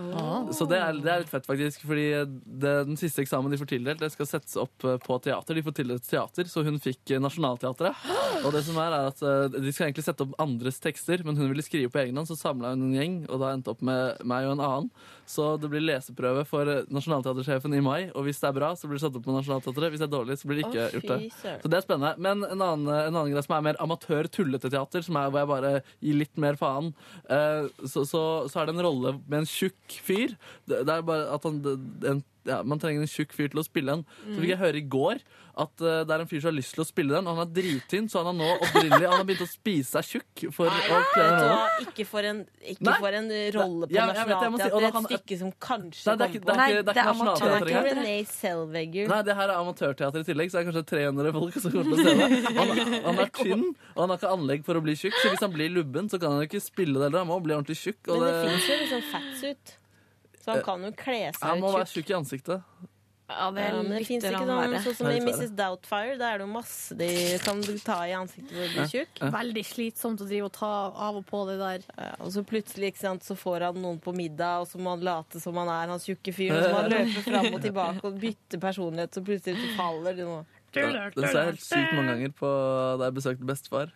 Så det er, det er litt fett, faktisk. Fordi det, den siste eksamen de får tildelt, det skal settes opp eh, på teater. De får tildelt teater, så hun fikk eh, Nationaltheatret. Og det som er, er at eh, de skal egentlig sette opp andres tekster, men hun ville skrive på egen hånd, så samla hun en gjeng, og da endte opp med meg og en annen. Så det blir leseprøve for Nationaltheatersjefen i mai, og hvis det er bra, så blir det satt opp på Nationaltheatret. Hvis det er dårlig, så blir det ikke oh, gjort det. Så det er spennende. Men en annen, en annen greie som er mer amatør-tullete-teater, som er hvor jeg bare gir litt mer faen, Uh, så, så, så er det en rolle med en tjukk fyr. Det, det er bare at han en, ja, Man trenger en tjukk fyr til å spille den. Så fikk jeg høre i går at uh, det er en fyr som har lyst til å spille den. og Han er drittynn, så han har nå opprinnelig Han har begynt å spise seg tjukk for å kle den. Ikke for en, ikke for en rolle på Ja, Nationaltheatret. vet det, er si- Et han- stykke som kanskje Nei, det er ikke- kommer det er er er Renee Nei, det her er amatørteater i tillegg, så det er kanskje 300 folk som kommer til å se det. Han, han er tynn, og han har ikke anlegg for å bli tjukk, så hvis han blir lubben, så kan han jo ikke spille det heller. Han må bli ordentlig tjukk. Og Men det det, fins jo liksom fatsuit. Så han kan jo kle seg han må være tjukk. i ansiktet. Ja, det Ja, det fins ikke sånn, sånn som i Mrs. Doubtfire. Da er det jo masse de kan ta i ansiktet for å bli tjukk. Veldig slitsomt å drive og ta av og på det der. Ja, og så plutselig ikke sant, så får han noen på middag, og så må han late som han er han tjukke fyren. Og så må han løpe fram og tilbake og bytte personlighet, så plutselig så faller det noe. Ja, Den ser jeg helt sykt mange ganger på da jeg besøkte bestefar.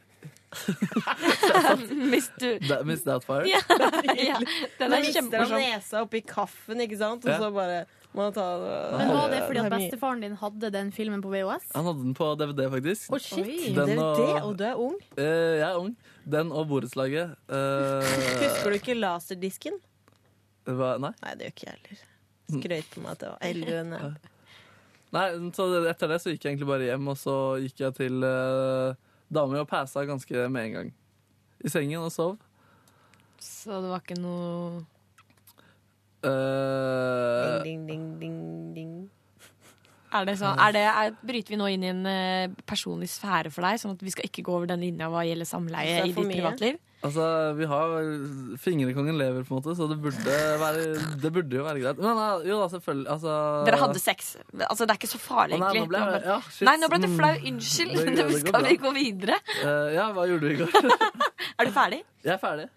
Hvis du Da- Miss fire? ja, ja, Den er mister han kjempemorsom. nesa oppi kaffen, ikke sant? Og så bare må han ta Men Var det fordi at bestefaren din hadde den filmen på VHS? Han hadde den på DVD, faktisk. Å, shit. Oi, Den det er og- og du er ung. Uh, jeg er ung. Den og borettslaget. Uh, Husker du ikke laserdisken? hva- Nei. Nei, det gjør ikke jeg heller. Skrøt på meg at det var eldre enn jeg. Nei, så etter det så gikk jeg egentlig bare hjem, og så gikk jeg til uh, dama jo passa ganske med en gang. I sengen og sov. Så det var ikke noe uh... Ding, ding, ding, ding, ding. Er det sånn, er det, er, Bryter vi nå inn i en eh, personlig sfære for deg, sånn at vi skal ikke gå over den linja hva gjelder samleie i ditt mye? privatliv? Altså, vi har Fingrekongen lever, på en måte, så det burde, være, det burde jo være greit. Men nei, jo da, selvfølgelig. Altså, Dere hadde sex. Altså, det er ikke så farlig, Å, nei, egentlig. nå ble jeg- ja, shit. nei, nå ble du Mm. flau. Unnskyld. Det- det det skal vi gå videre. Uh, ja, hva gjorde du i går? Er du ferdig? jeg er ferdig.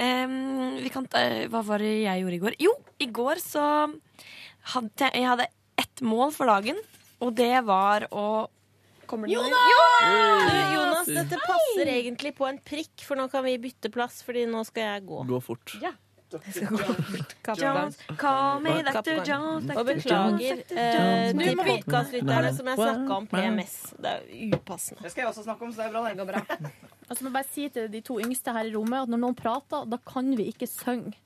Em, vi kan, ta- hva var det jeg gjorde i går? Jo, i går så hadde jeg, jeg hadde ett mål for dagen, og det var å Kommer det Jonas! Du, Jonas, dette passer egentlig på en prikk, for nå kan vi bytte plass, fordi nå skal jeg gå. Gå fort. Ja. Kaptein. Jones, call me Dr. Jones, Og beklager eh, til Nå må vi- podkastlytterne som jeg snakka om PMS. Det er upassende. Det skal jeg også snakke om, så det er bra. Det går bra. Altså, må bare si til de to yngste her i rommet at når noen prater, da kan vi ikke synge.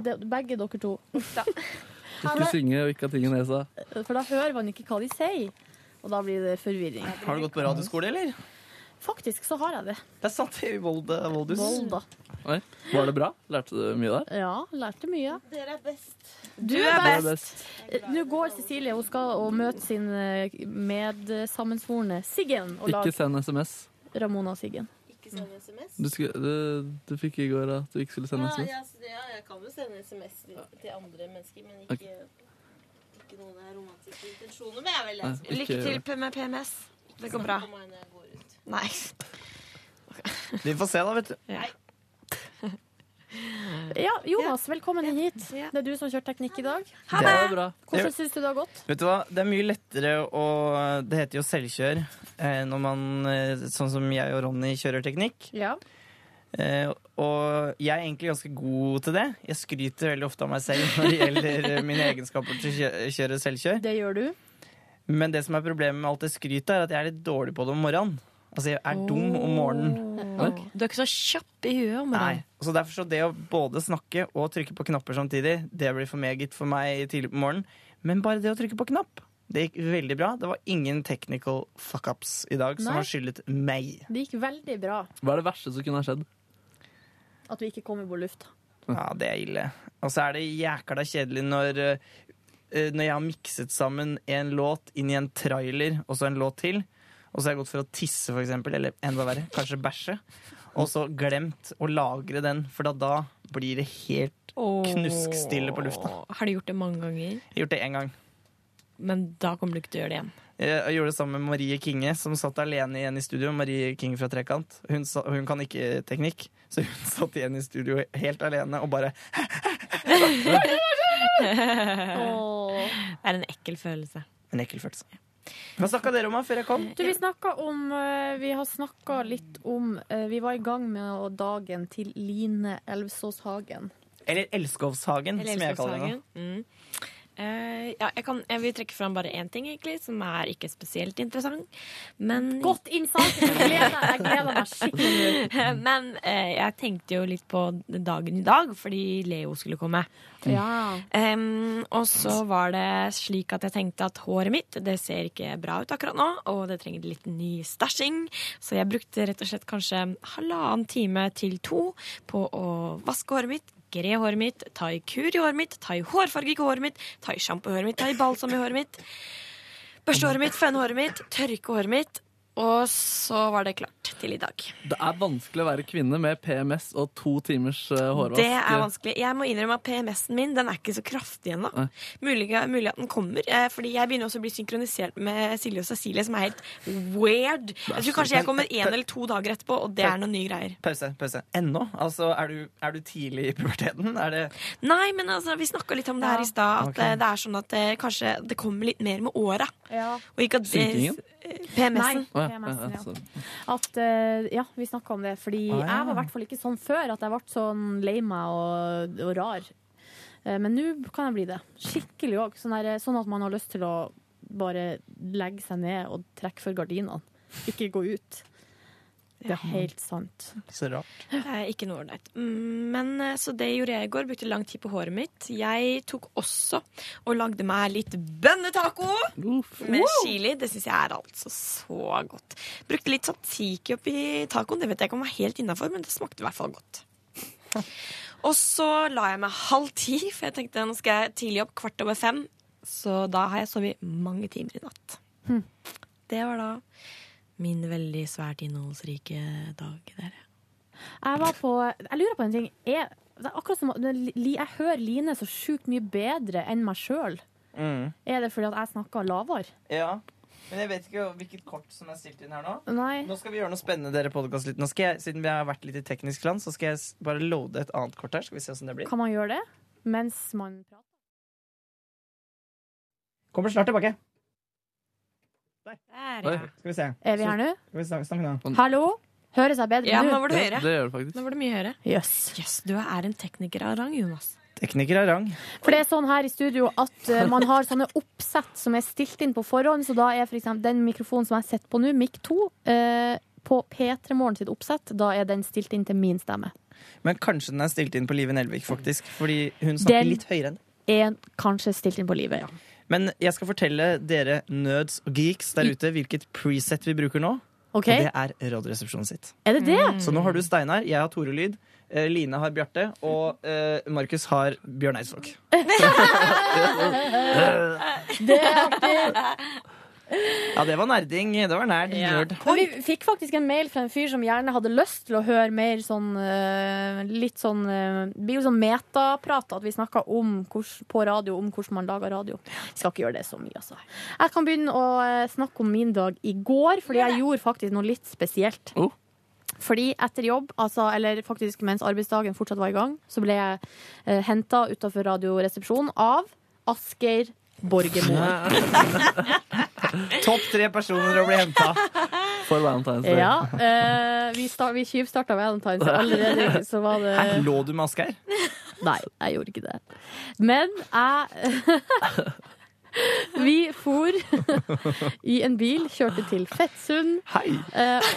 Det, begge dere to. Ikke synge og ikke ha ting i nesa. For da hører man ikke hva de sier. Og da blir det forvirring. Har du gått på radioskole, eller? Faktisk så har jeg det. Det er sant, i Volde, Voldus. Volda. Oi, Var det bra? Lærte du mye der? Ja, lærte mye. Dere er best. Du er er best. best. Nå går Cecilie hun skal og møte sin eh, medsammensvorne Siggen. Og Ikke send SMS. Ramona og Siggen. Ikke send SMS. Du, du, du fikk i går at du ikke skulle sende SMS. ja, ja, jeg kan jo sende SMS til, andre mennesker, men ikke, ikke noen romantiske intensjoner med. Jeg vil lese. Lykke til med PMS. Det går bra. Nei. Vi får se, da, vet du. Ja, Jonas, velkommen ja. hit. Det er du som kjører teknikk i dag. Ha det! Det var bra. Hvordan syns du det har gått? Vet du hva, Det er mye lettere å Det heter jo selvkjør eh, når man, eh, sånn som jeg og Ronny, kjører teknikk. Ja. Eh, og jeg er egentlig ganske god til det. Jeg skryter veldig ofte av meg selv når det gjelder eh, mine egenskaper til å kjø- kjøre selvkjør. Det gjør du. Men det som er problemet med alt det skrytet, er at jeg er litt dårlig på det om morgenen. Altså, jeg er dum om morgenen. Du er ikke så kjapp i huet om Nei. morgenen. Så derfor så det å både snakke og trykke på knapper samtidig, det blir for meget for meg tidlig på morgenen. Men bare det å trykke på knapp, det gikk veldig bra. Det var ingen technical fuck-ups i dag som Nei. har skyldet meg. Det gikk veldig bra Hva er det verste som kunne ha skjedd? At vi ikke kommer på lufta. Ja, det er ille. Og så er det jækla kjedelig når eh, Når jeg har mikset sammen en låt inn i en trailer og så en låt til, og så har jeg gått for å tisse, for eksempel, eller enda verre, kanskje bæsje, og så glemt å lagre den, for da, da blir det helt knuskstille på lufta. Har du gjort det mange ganger? Jeg har gjort det én gang. Men da kommer du ikke til å gjøre det igjen. Jeg gjorde det sammen med Marie Kinge, som satt alene igjen i studio. Marie Kinge fra Trekant. Hun, sa, hun kan ikke teknikk, så hun satt igjen i studio helt alene og bare Det er en ekkel følelse. En ekkel følelse. Hva snakka dere om før jeg kom? Du, vi om eh, Vi har snakka litt om eh, Vi var i gang med dagen til Line Elvsås Hagen. Eller Elskovshagen, Eller som jeg kaller det nå. Mm. Eh, ja, jeg, kan, jeg vil trekke fram bare én ting, egentlig, som er ikke spesielt interessant. Men Godt innsats! Jeg gleder, jeg gleder meg skikkelig. Men uh, jeg tenkte jo litt på dagen i dag, fordi Leo skulle komme. Ja. Um, og så var det slik at jeg tenkte at håret mitt det ser ikke bra ut akkurat nå, og det trenger litt ny stæsjing. Så jeg brukte rett og slett kanskje halvannen time til to på å vaske håret mitt, gre håret mitt, ta i håret mitt, ta i håret mitt, ta i håret mitt, ta i balsam i håret mitt, børste håret mitt, føne håret mitt, tørke håret mitt. Og så var det klart til i dag. Det er vanskelig å være kvinne med PMS og to timers eh, hårvask. Det er vanskelig. Jeg må innrømme at PMS-en min den er ikke så kraftig ennå. Mulig, mulig at den kommer. Eh, fordi jeg begynner også å bli synkronisert med Silje og Cecilie, som er helt weird. Jeg tror kanskje jeg kommer én eller to dager etterpå, og det er noen nye greier. Pause. pause. Ennå? Altså, er du, er du tidlig i puberteten? Er det Nei, men altså, vi snakka litt om det her i stad. At eh, det er sånn at det, kanskje det kommer litt mer med åra. Ja. Synkingen? PMS-en. Nei. PMS-en, Ja, ja. At, eh, ja, vi snakka om det. Fordi Ah, ja. jeg var i hvert fall ikke sånn før, at jeg ble sånn lei meg og, og rar. Eh, Men nå kan jeg bli det. Skikkelig òg. Sånn, sånn at man har lyst til å bare legge seg ned og trekke for gardinene. Ikke gå ut. Det er helt sant. Så rart. Det er ikke noe ålreit. Mm, Men eh, Så det gjorde jeg i går. Brukte lang tid på håret mitt. Jeg tok også og lagde meg litt bønnetaco med chili. Det syns jeg er altså så godt. Brukte litt tzatziki oppi tacoen. Det vet jeg ikke om var helt innafor, men det smakte i hvert fall godt. Og så la jeg meg halv ti, for jeg tenkte nå skal jeg tidlig opp kvart over fem. Så da har jeg sovet mange timer i natt. Det var da min veldig svært innholdsrike dag der. Jeg var på Jeg lurer på en ting. Jeg, det er akkurat som Jeg hører Line så sjukt mye bedre enn meg sjøl. Mm. Er det fordi at jeg snakker lavere? Ja. Men jeg vet ikke hvilket kort som er stilt inn her nå. Nei. Nå skal vi gjøre noe spennende, dere podcastlyttere. Nå Siden vi har vært litt i teknisk land, så skal jeg bare loade et annet kort her. Skal vi se hvordan det blir. Kan man gjøre det mens man prater? Kommer snart tilbake. Der, Oi. Skal vi se. Er vi her nå? Skal vi snakke, snakke nå? Hallo? Høres jeg bedre Ja, nå? var det høyere. Det gjør det faktisk. Nå var det mye høyere. Yes. Yes, du er en tekniker av rang, Jonas. Tekniker av rang. For det er sånn her i studio at uh, man har sånne oppsett som er stilt inn på forhånd. Så da er for eksempel den mikrofonen som jeg sitter på nå, Mikk 2, uh, på P3 Morgen sitt oppsett, da er den stilt inn til min stemme. Men kanskje den er stilt inn på Live Nelvik, faktisk. Fordi hun snakker Den- litt høyere enn Er kanskje stilt inn på livet, ja. Men jeg skal fortelle dere nerds og geeks der ute hvilket preset vi bruker nå. Okay. Og det er Radioresepsjonen sitt. Er det det? Så nå har du Steinar, jeg har Tore Lyd, eh, Line har Bjarte, og uh, Markus har Bjørn Eidsvåg. Det er artig. Ja, det var nerding. Det var nerd. Men vi fikk faktisk en mail fra en fyr som gjerne hadde lyst til å høre mer sånn eh, Litt sånn eh, Det blir jo sånn metaprat at vi snakker om hvordan, på radio om hvordan man lager radio. Vi skal ikke gjøre det så mye, altså. Jeg kan begynne å eh, snakke om min dag i går, fordi jeg gjorde faktisk noe litt spesielt. Fordi etter jobb, altså, eller faktisk mens arbeidsdagen fortsatt var i gang, så ble jeg eh, henta utafor Radioresepsjonen av Asgeir Borgermoen. Topp tre personer å bli henta. For Valentine's Day. Ja, eh, vi, sta- vi tjuvstarta Valentine's. Allerede så var det Her lå du med Asgeir? Nei, jeg gjorde ikke det. Men jeg Vi for i en bil, kjørte til Fettsund. Hei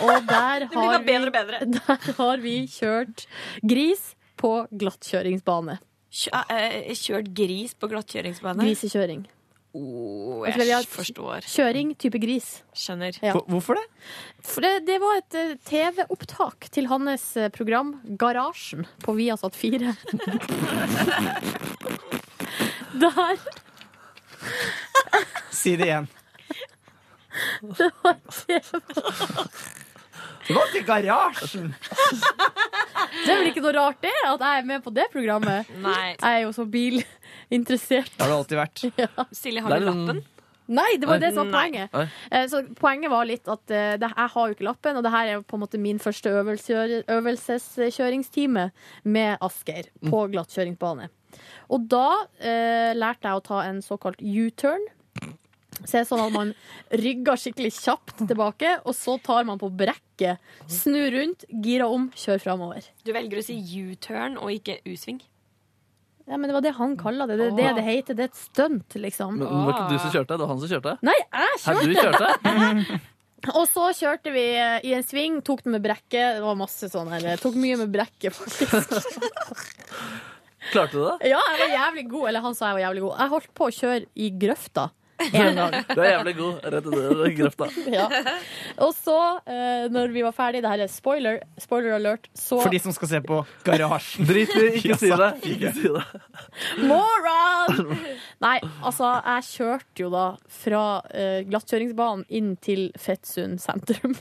og der har, bedre bedre. vi, der har vi kjørt gris på glattkjøringsbane. Kjø- eh, Kjørt gris på glattkjøringsbane? Grisekjøring. Oh, jeg forstår. Kjøring type gris. Skjønner. Ja. Hvorfor det? For det, det var et eh, TV-opptak til hans eh, program Garasjen på Viasat 4. Der Si det igjen. Det var TV. Det var til garasjen! Det er vel ikke noe rart det, at jeg er med på det programmet? Nei. Jeg er jo så bilinteressert. Det har du alltid vært. Ja. Silje, har du lappen? Nei, det var det som var poenget. Eh, Så poenget var litt at eh, det, jeg har jo ikke lappen, og det her er jo på en måte min første øvelse, øvelseskjøringstime med Asgeir på glattkjøringsbane. Og da eh, lærte jeg å ta en såkalt U-turn. Så det er sånn at man rygger skikkelig kjapt tilbake, og så tar man på brekket, snur rundt, girer om, kjører framover. Du velger å si U-turn og ikke U-sving. Ja, men det var det han kalla det. Det er det det heter. Det er et stunt, liksom. Men det var ikke du som kjørte, det var han som kjørte? Nei, jeg Hæ, du kjørte! kjørte? Og så kjørte vi eh, i en sving, tok den med brekket. Det var masse sånn her. Tok mye med brekket, faktisk. Klarte du det? Ja, jeg var jævlig god. Eller han sa jeg var jævlig god. Jeg holdt på å kjøre i grøfta en gang. Du er jævlig god. Rett i det- grøfta. Ja. Og så, eh, når vi var ferdig, det her er spoiler, spoiler alert, så For de som skal se på Garasjen. Drit i, ikke si det. Ikke si det. Moron! Nei, altså, jeg kjørte jo da fra uh, glattkjøringsbanen inn til Fettsund sentrum.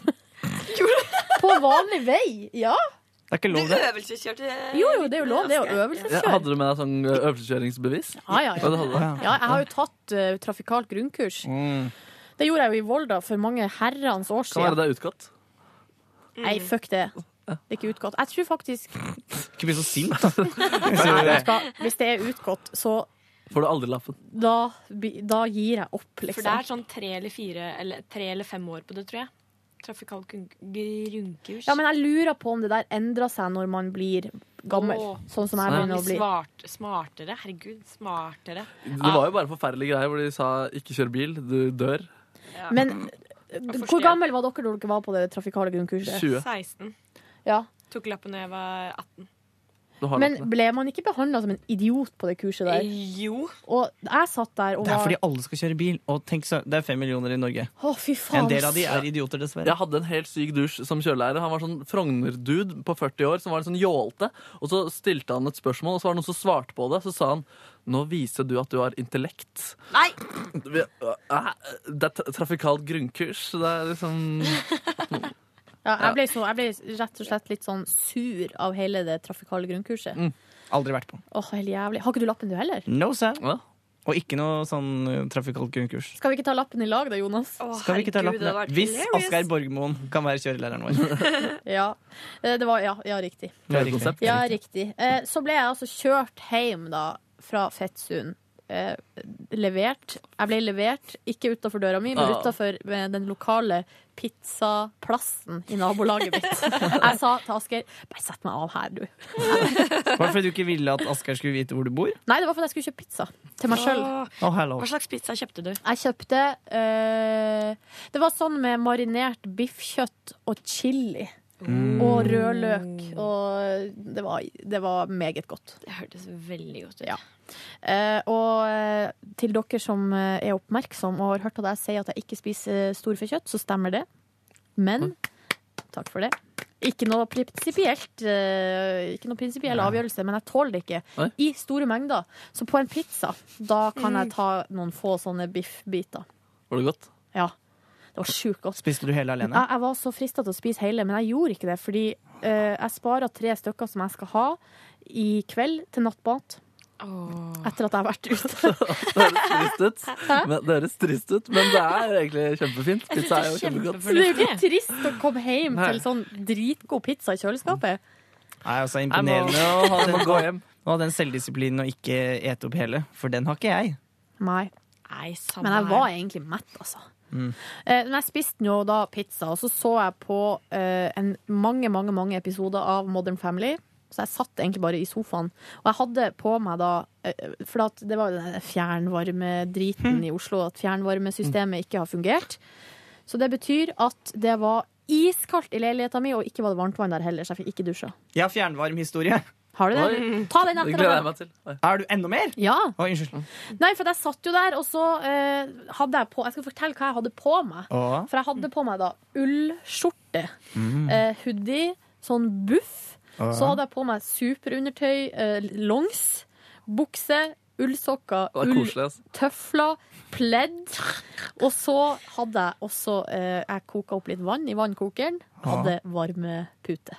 På vanlig vei, ja. Det er ikke Du lov, det. øvelseskjørte Jo, jo, det er jo lov. Det er jo øvelseskjør. hadde du med deg sånn øvelseskjøringsbevis? Ja, ja, Ja, ja. jeg har jo tatt uh, trafikalt grunnkurs. Mm. Det gjorde jeg jo i Volda for mange herrens år Kan være siden. det er utgått. Nei, fuck det. Det er ikke utgått. Jeg tror faktisk Ikke bli så sint, da. du Hvis det er utgått, så Får du aldri lappen. da, da gir jeg opp, For det liksom. er sånn tre eller fire eller tre eller fem år på det, tror jeg. Trafikalt grunn- grunnkurs. Ja, men jeg lurer på om det der endrer seg når man blir gammel. Åh. Sånn som jeg begynner å bli. Smart, smartere. Herregud, smartere. Det var jo bare forferdelige greier hvor de sa 'ikke kjør bil, du dør'. Ja. Men hvor gammel var dere når dere var på det trafikale grunnkurset? 20. 16. Ja. Tok lappen da jeg var 18. Du har Men ble man ikke behandla som en idiot på det kurset der? Jo. Og jeg satt der og Det er fordi alle skal kjøre bil. Og tenk så, Det er fem millioner i Norge. Å, fy faen. En del av de er idioter, dessverre. Jeg hadde en helt syk dusj som kjørelærer. Han var sånn Frogner-dude på 40 år som var en sånn jålte. Og så stilte han et spørsmål, og så var det noen som svarte på det. Så sa han nå viser du at du har intellekt. Nei! Det er tra- trafikalt grunnkurs. Det er liksom Ja, jeg, ble så, jeg ble rett og slett litt sånn sur av hele det trafikale grunnkurset. Mm. Aldri vært på. Åh, helt jævlig. Har ikke du lappen du heller? No, sir. Og ikke noe sånn uh, trafikalt grunnkurs. Skal vi ikke ta lappen i lag da, Jonas? Skal vi ikke ta lappen? Hvis Asgeir Borgmoen kan være kjørelæreren vår. Ja. Eh, Det var, ja, ja, riktig. Det er riktig. Ja, riktig. Eh, Så ble jeg altså kjørt hjem da fra Fettsund. Eh, levert. Jeg ble levert, ikke utafor døra mi, men Ah. utafor den lokale pizzaplassen i nabolaget mitt. Jeg sa til Asker bare sett meg av her, du. Var det fordi du ikke ville at Asker skulle vite hvor du bor? Nei, det var fordi jeg skulle kjøpe pizza til meg sjøl. Oh. Hva slags pizza kjøpte du? Jeg kjøpte eh, Det var sånn med marinert biffkjøtt og chili. Mm. Og rødløk. Og det var, det var meget godt. Det hørtes veldig godt ut. Ja. Eh, og eh, til dere som eh, er oppmerksom og har hørt at jeg sier at jeg ikke spiser storfekjøtt, så stemmer det. Men Takk for det. Ikke noe prinsipielt eh, Ikke noe prinsipiell avgjørelse, men jeg tåler det ikke i store mengder. Så på en pizza, da kan jeg ta noen få sånne biffbiter. Var det godt? Ja. Det var sjukt godt. Spiste du hele alene? Jeg, jeg var så frista til å spise hele, men jeg gjorde ikke det. Fordi uh, jeg sparer tre stykker som jeg skal ha i kveld til nattmat. Etter at jeg har vært ute. Det høres trist ut, men, det høres trist ut, men det er egentlig kjempefint. Pizza er jo kjempegodt. Det er jo ikke trist å komme hjem Nei. til sånn dritgod pizza i kjøleskapet. Nei, altså Imponerende må- å ha den, gå hjem. å den selvdisiplinen å ikke ete opp hele, for den har ikke jeg. Nei. Nei, Men jeg var egentlig mett, altså. Mm. Men jeg spiste jo da pizza, og så så jeg på eh, en, mange, mange mange episoder av Modern Family. Så jeg satt egentlig bare i sofaen. Og jeg hadde på meg da eh, For at det var jo den fjernvarmedriten i Oslo, at fjernvarmesystemet ikke har fungert. Så det betyr at det var iskaldt i leiligheta mi, og ikke var det varmtvann der heller, så jeg fikk ikke dusja. Jeg har fjernvarmehistorie. Har du det? Oi. Ta den etter. til. Er du enda mer? Ja. Oi, unnskyld. Nei, for jeg satt jo der, og så eh, hadde jeg på Jeg skal fortelle hva jeg hadde på meg. Å. For jeg hadde på meg da ullskjorte, Mm. eh, hoodie, sånn buff. Å. Så hadde jeg på meg superundertøy, eh, longs, bukse, ullsokker, er koselig, altså. pledd. Og så hadde jeg også eh, Jeg koka opp litt vann i vannkokeren. Hadde varmepute.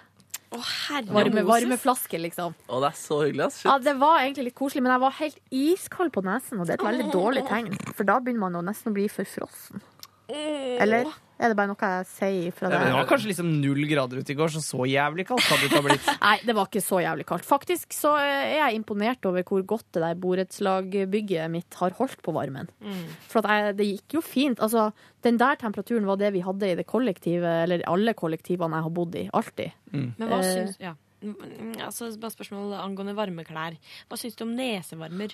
Å, herre Varme, Moses. varmeflaske, liksom. Å, det er så hyggelig, ass. Shit. Ja, Det var egentlig litt koselig, men jeg var helt iskald på nesen, og det er et veldig dårlig tegn. For da begynner man å nesten bli forfrossen. Eller er det bare noe jeg sier fra Det det? var kanskje liksom null grader ute i går, så så jævlig kaldt hadde det ikke blitt. Nei, det var ikke så jævlig kaldt. Faktisk så er jeg imponert over hvor godt det der borettslagbygget mitt har holdt på varmen. For at jeg, det gikk jo fint. Altså, den der temperaturen var det vi hadde i det kollektivet, eller alle kollektivene jeg har bodd i. Alltid. Men hva synes syns ja. Mm, Altså, bare spørsmål angående varmeklær. Hva syns du om nesevarmer?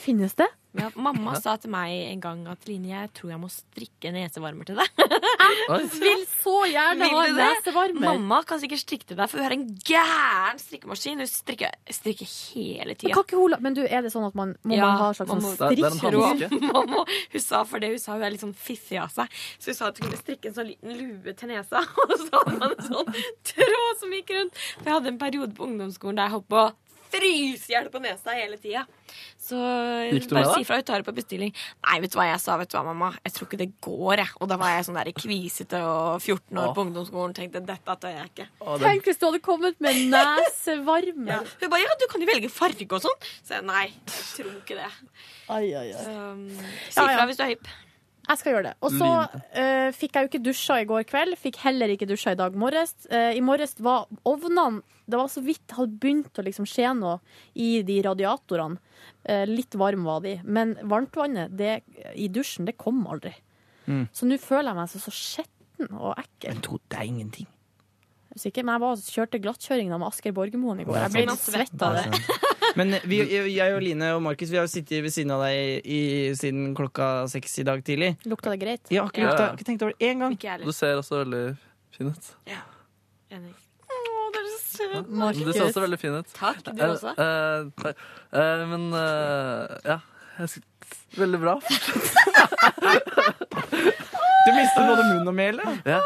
Finnes det? Ja, mamma sa til meg en gang at Line, jeg tror jeg må strikke nesevarmer til deg. Jeg vil så gjerne ha nesevarmer. Mamma kan sikkert strikke til deg, for hun har en gæren strikkemaskin. Hun strikker, strikker hele tida. Men, hun, men du, er det sånn at man må man ha en slags sånn? Man må- Hun sa for det, hun sa hun er litt sånn fiffig av seg. Så hun sa at hun kunne strikke en sånn liten lue til nesa. Og så hadde man en sånn tråd som gikk rundt. For jeg hadde en periode på ungdomsskolen der jeg holdt på å fryse i hjel på nesa hele tida. Så bare si fra, vi tar det på bestilling. Nei, vet du hva jeg sa, vet du hva, mamma? Jeg tror ikke det går, jeg. Og da var jeg sånn der kvisete og 14 år Åh. på ungdomsskolen. Tenkte dette tør jeg ikke. Tenk hvis du hadde kommet med nesevarme. Ja. Hun bare ja, du kan jo velge farge og sånn. Så jeg nei, jeg tror ikke det. Ai, ai, ai. Um, si Ja, ja. fra hvis du er hypp. Jeg skal gjøre det. Og så uh, fikk jeg jo ikke dusja i går kveld. Fikk heller ikke dusja i dag morges. Uh, I morges var ovnene Det var så vidt det hadde begynt å liksom skje noe i de radiatorene. Uh, litt varm var de. Men varmtvannet det, i dusjen, det kom aldri. Mm. Så nå føler jeg meg så, så skitten og ekkel. Er ingenting. Jeg er sikker, men jeg var, kjørte glattkjøringa med Asker Borgermoen i går. Jeg ble litt svett av det. Men vi, jeg og Line og Markus Vi har jo sittet ved siden av deg i, siden klokka seks i dag tidlig. Lukta det greit? Ja, ikke, lukta, ikke tenkt over det én gang. Du ser også veldig fin ut. Ja, Enig. Markus. Du ser også veldig fin ut. Takk, du Eh, også. eh, takk. Eh, men eh, ja. Veldig bra. Du mistet både munn og mele. Ja.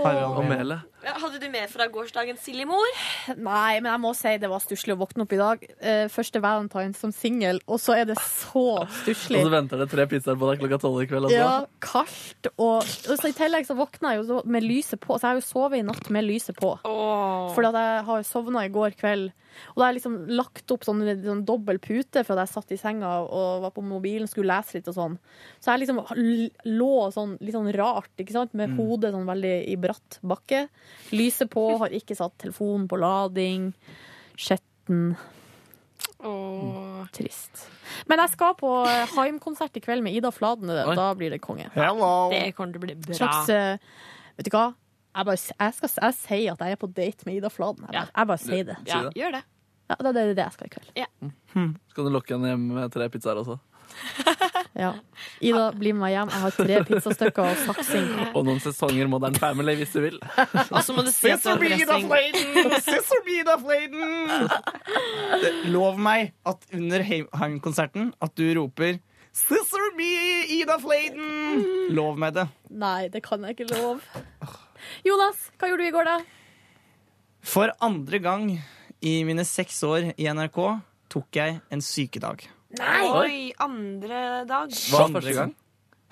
Og Mele. Ja, Hadde du med fra gårsdagen, Silje-mor? Nei, men jeg må si det var stusslig å våkne opp i dag. Eh, første valentine som singel, og så er det så stusslig. Og så venter det tre pizzaer på deg klokka tolv i kveld. Altså. Ja, kaldt. Og, og så I tillegg så våkna jeg jo med lyset på, så jeg har jo sovet i natt med lyset på. Fordi at jeg har sovna i går kveld. Og da har jeg liksom lagt opp sånn, sånn dobbel pute for at jeg satt i senga og var på mobilen, skulle lese litt og sånn. Så jeg liksom lå sånn litt sånn rart, ikke sant, med Mm. hodet sånn veldig i bratt bakke. Lyset på, har ikke satt telefonen på lading. Skjetten. Trist. Men jeg skal på eh, Haim-konsert i kveld med Ida Fladen. Da blir det konge. Det kommer til å bli bra. Slags, eh, vet du hva? Jeg, bare, jeg, skal, jeg sier at jeg er på date med Ida Fladen. Jeg bare, jeg bare sier det. Ja, gjør det. Ja, det er det jeg skal i kveld. Så Skal du lokke henne hjem med tre pizzaer også. Ja. Ida, bli med meg hjem. Jeg har tre pizzastykker og saksing. Og noen sesonger Modern Family, hvis du vil. Og så må du si Sister har dressing. Scissor Bead! Det- Lov meg at under Heim-konserten at du roper Sister me, Ida Fladen! Lov meg det. Nei, det kan jeg ikke love. Jonas, hva gjorde du i går, da? For andre gang i mine seks år i NRK tok jeg en sykedag. Nei! Oi, andre dag. Hva var første gang?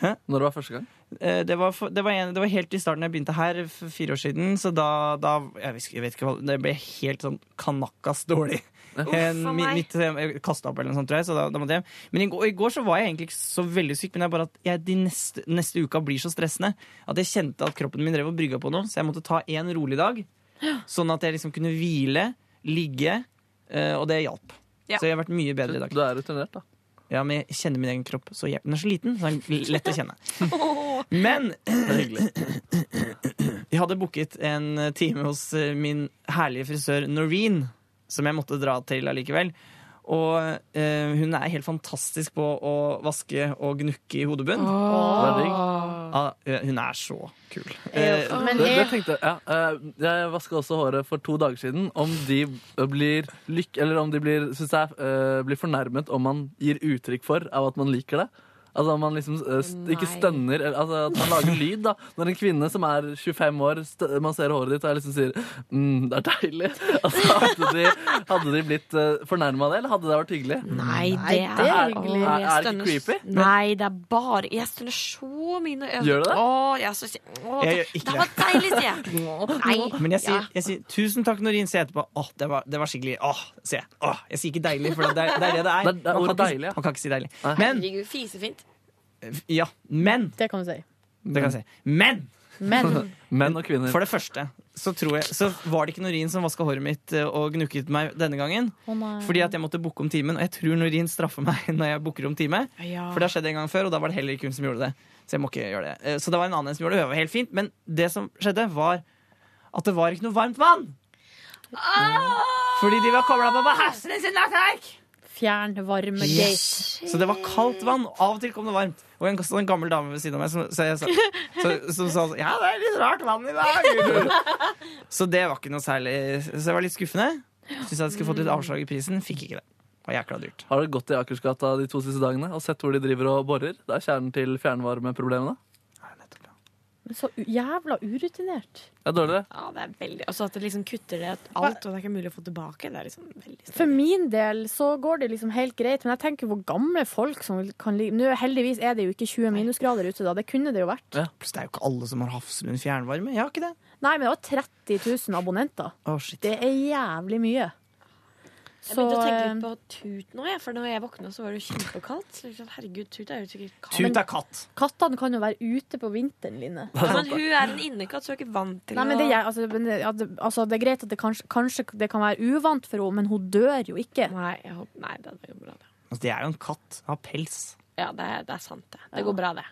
Hæ? Når var første gang? Eh, Det var, for, det, var en, det var helt i starten jeg begynte her for fire år siden. Så da, da jeg, vet, jeg vet ikke hva Det ble helt sånn kanakkas dårlig. En, for mi- meg. midt, jeg kasta opp eller noe sånt, tror jeg. Så da, da måtte jeg hjem. Men i går, i går så var jeg egentlig ikke så veldig syk, men det er bare at jeg, de neste, neste uka blir så stressende at jeg kjente at kroppen min drev og brygga på noe, så jeg måtte ta en rolig dag. Sånn at jeg liksom kunne hvile, ligge, eh, og det hjalp. Ja. Så jeg har vært mye bedre i dag. Du er rutinert, da. Ja, men jeg kjenner min egen kropp så jeg, Den er så liten, så den er lett å kjenne. Men Jeg hadde booket en time hos min herlige frisør Noreen, som jeg måtte dra til allikevel. Og eh, hun er helt fantastisk på å vaske og gnukke i hodebunnen. Oh. er. Ja, eh, hun er så kul. Eh, det, det tenkte ja. Eh, Jeg vaska også håret for to dager siden. Om de blir lykke, Eller om de blir, synes jeg, eh, blir fornærmet om man gir uttrykk for av at man liker det. Altså man liksom eh, st ikke stønner altså At man lager lyd. da Når en kvinne som er 25 år, st man ser håret ditt og jeg liksom sier mm, 'det er deilig', altså, hadde, de, hadde de blitt uh, fornærma av det, eller hadde det vært hyggelig? Nei, det er, det er hyggelig. Er, er det ikke creepy? Nei, det er bare Jeg stønner så mye når jeg Gjør du det? Å, jeg er så, å, det, det var deilig, sier jeg. Nei. Men jeg sier, jeg sier 'tusen takk, Norin', sier jeg etterpå. Åh, det var, det var skikkelig Åh, sier jeg. Åh, jeg sier ikke 'deilig', for det er det er det det er. Det Man kan ikke-. Man kan ikke si deilig. Men Herregud, fisefint. Ja, men Det kan du si. Det kan jeg si. Men! Men. Menn og kvinner. For det første så, tror jeg, så var det ikke Norin som vaska håret mitt eh, og gnukket meg denne gangen. Oh. Fordi at jeg måtte booke om timen, og jeg tror Norin straffer meg når jeg booker om time. Ja. For det har skjedd en gang før, og da var det heller ikke hun som gjorde det. Så jeg må ikke gjøre det. Eh, Så det var en annen som gjorde det, og det var helt fint. Men det som skjedde, var at det var ikke noe varmt vann. Fordi de var kobla på på hesten sin nettverk! Fjernvarmegate. Yes. Så det var kaldt vann. og Av og til kom det varmt. Og en, en gammel dame ved siden av meg som, så jeg, sa- så, som sa sånn Ja, det er litt rart vann i dag. Så det var ikke noe særlig Så det var litt skuffende. Syns jeg skulle fått litt avslag i prisen. Fikk ikke det. Det var jækla dyrt. Har du gått i Akersgata de to siste dagene og sett hvor de driver og borer? Det er kjernen til fjernvarmeproblemene. Men så jævla urutinert. Det er dårlig, det. Ja, det er veldig Altså at det liksom kutter det alt, og det er ikke mulig å få tilbake. Det er liksom veldig For min del så går det liksom helt greit, men jeg tenker hvor gamle folk som kan ligge Nå heldigvis er det jo ikke 20 minusgrader ute da, det kunne det jo vært. Ja. Pluss det er jo ikke alle som har Hafslund fjernvarme. Jeg har ikke det. Nei, men det var 30 000 abonnenter. Å, shit. Det er jævlig mye. Jeg begynte å tenke eh, litt på Tut nå, jeg, for når jeg våkna, så var det jo kjempekaldt. Så liksom, herregud, Tut er jo sikkert katt. Tut er katt. Kattene kan jo være ute på vinteren, Line. Ja, men hun er en innekatt, så hun er ikke vant til Nei, men det, er- altså, men det, altså, det er greit at det kanskje, kanskje det kan være uvant for henne, men hun dør jo ikke. Nei, jeg håper, nei det går bra, det. Altså, det er jo en katt. Har pels. Ja, det det er sant, det. Det går bra, det.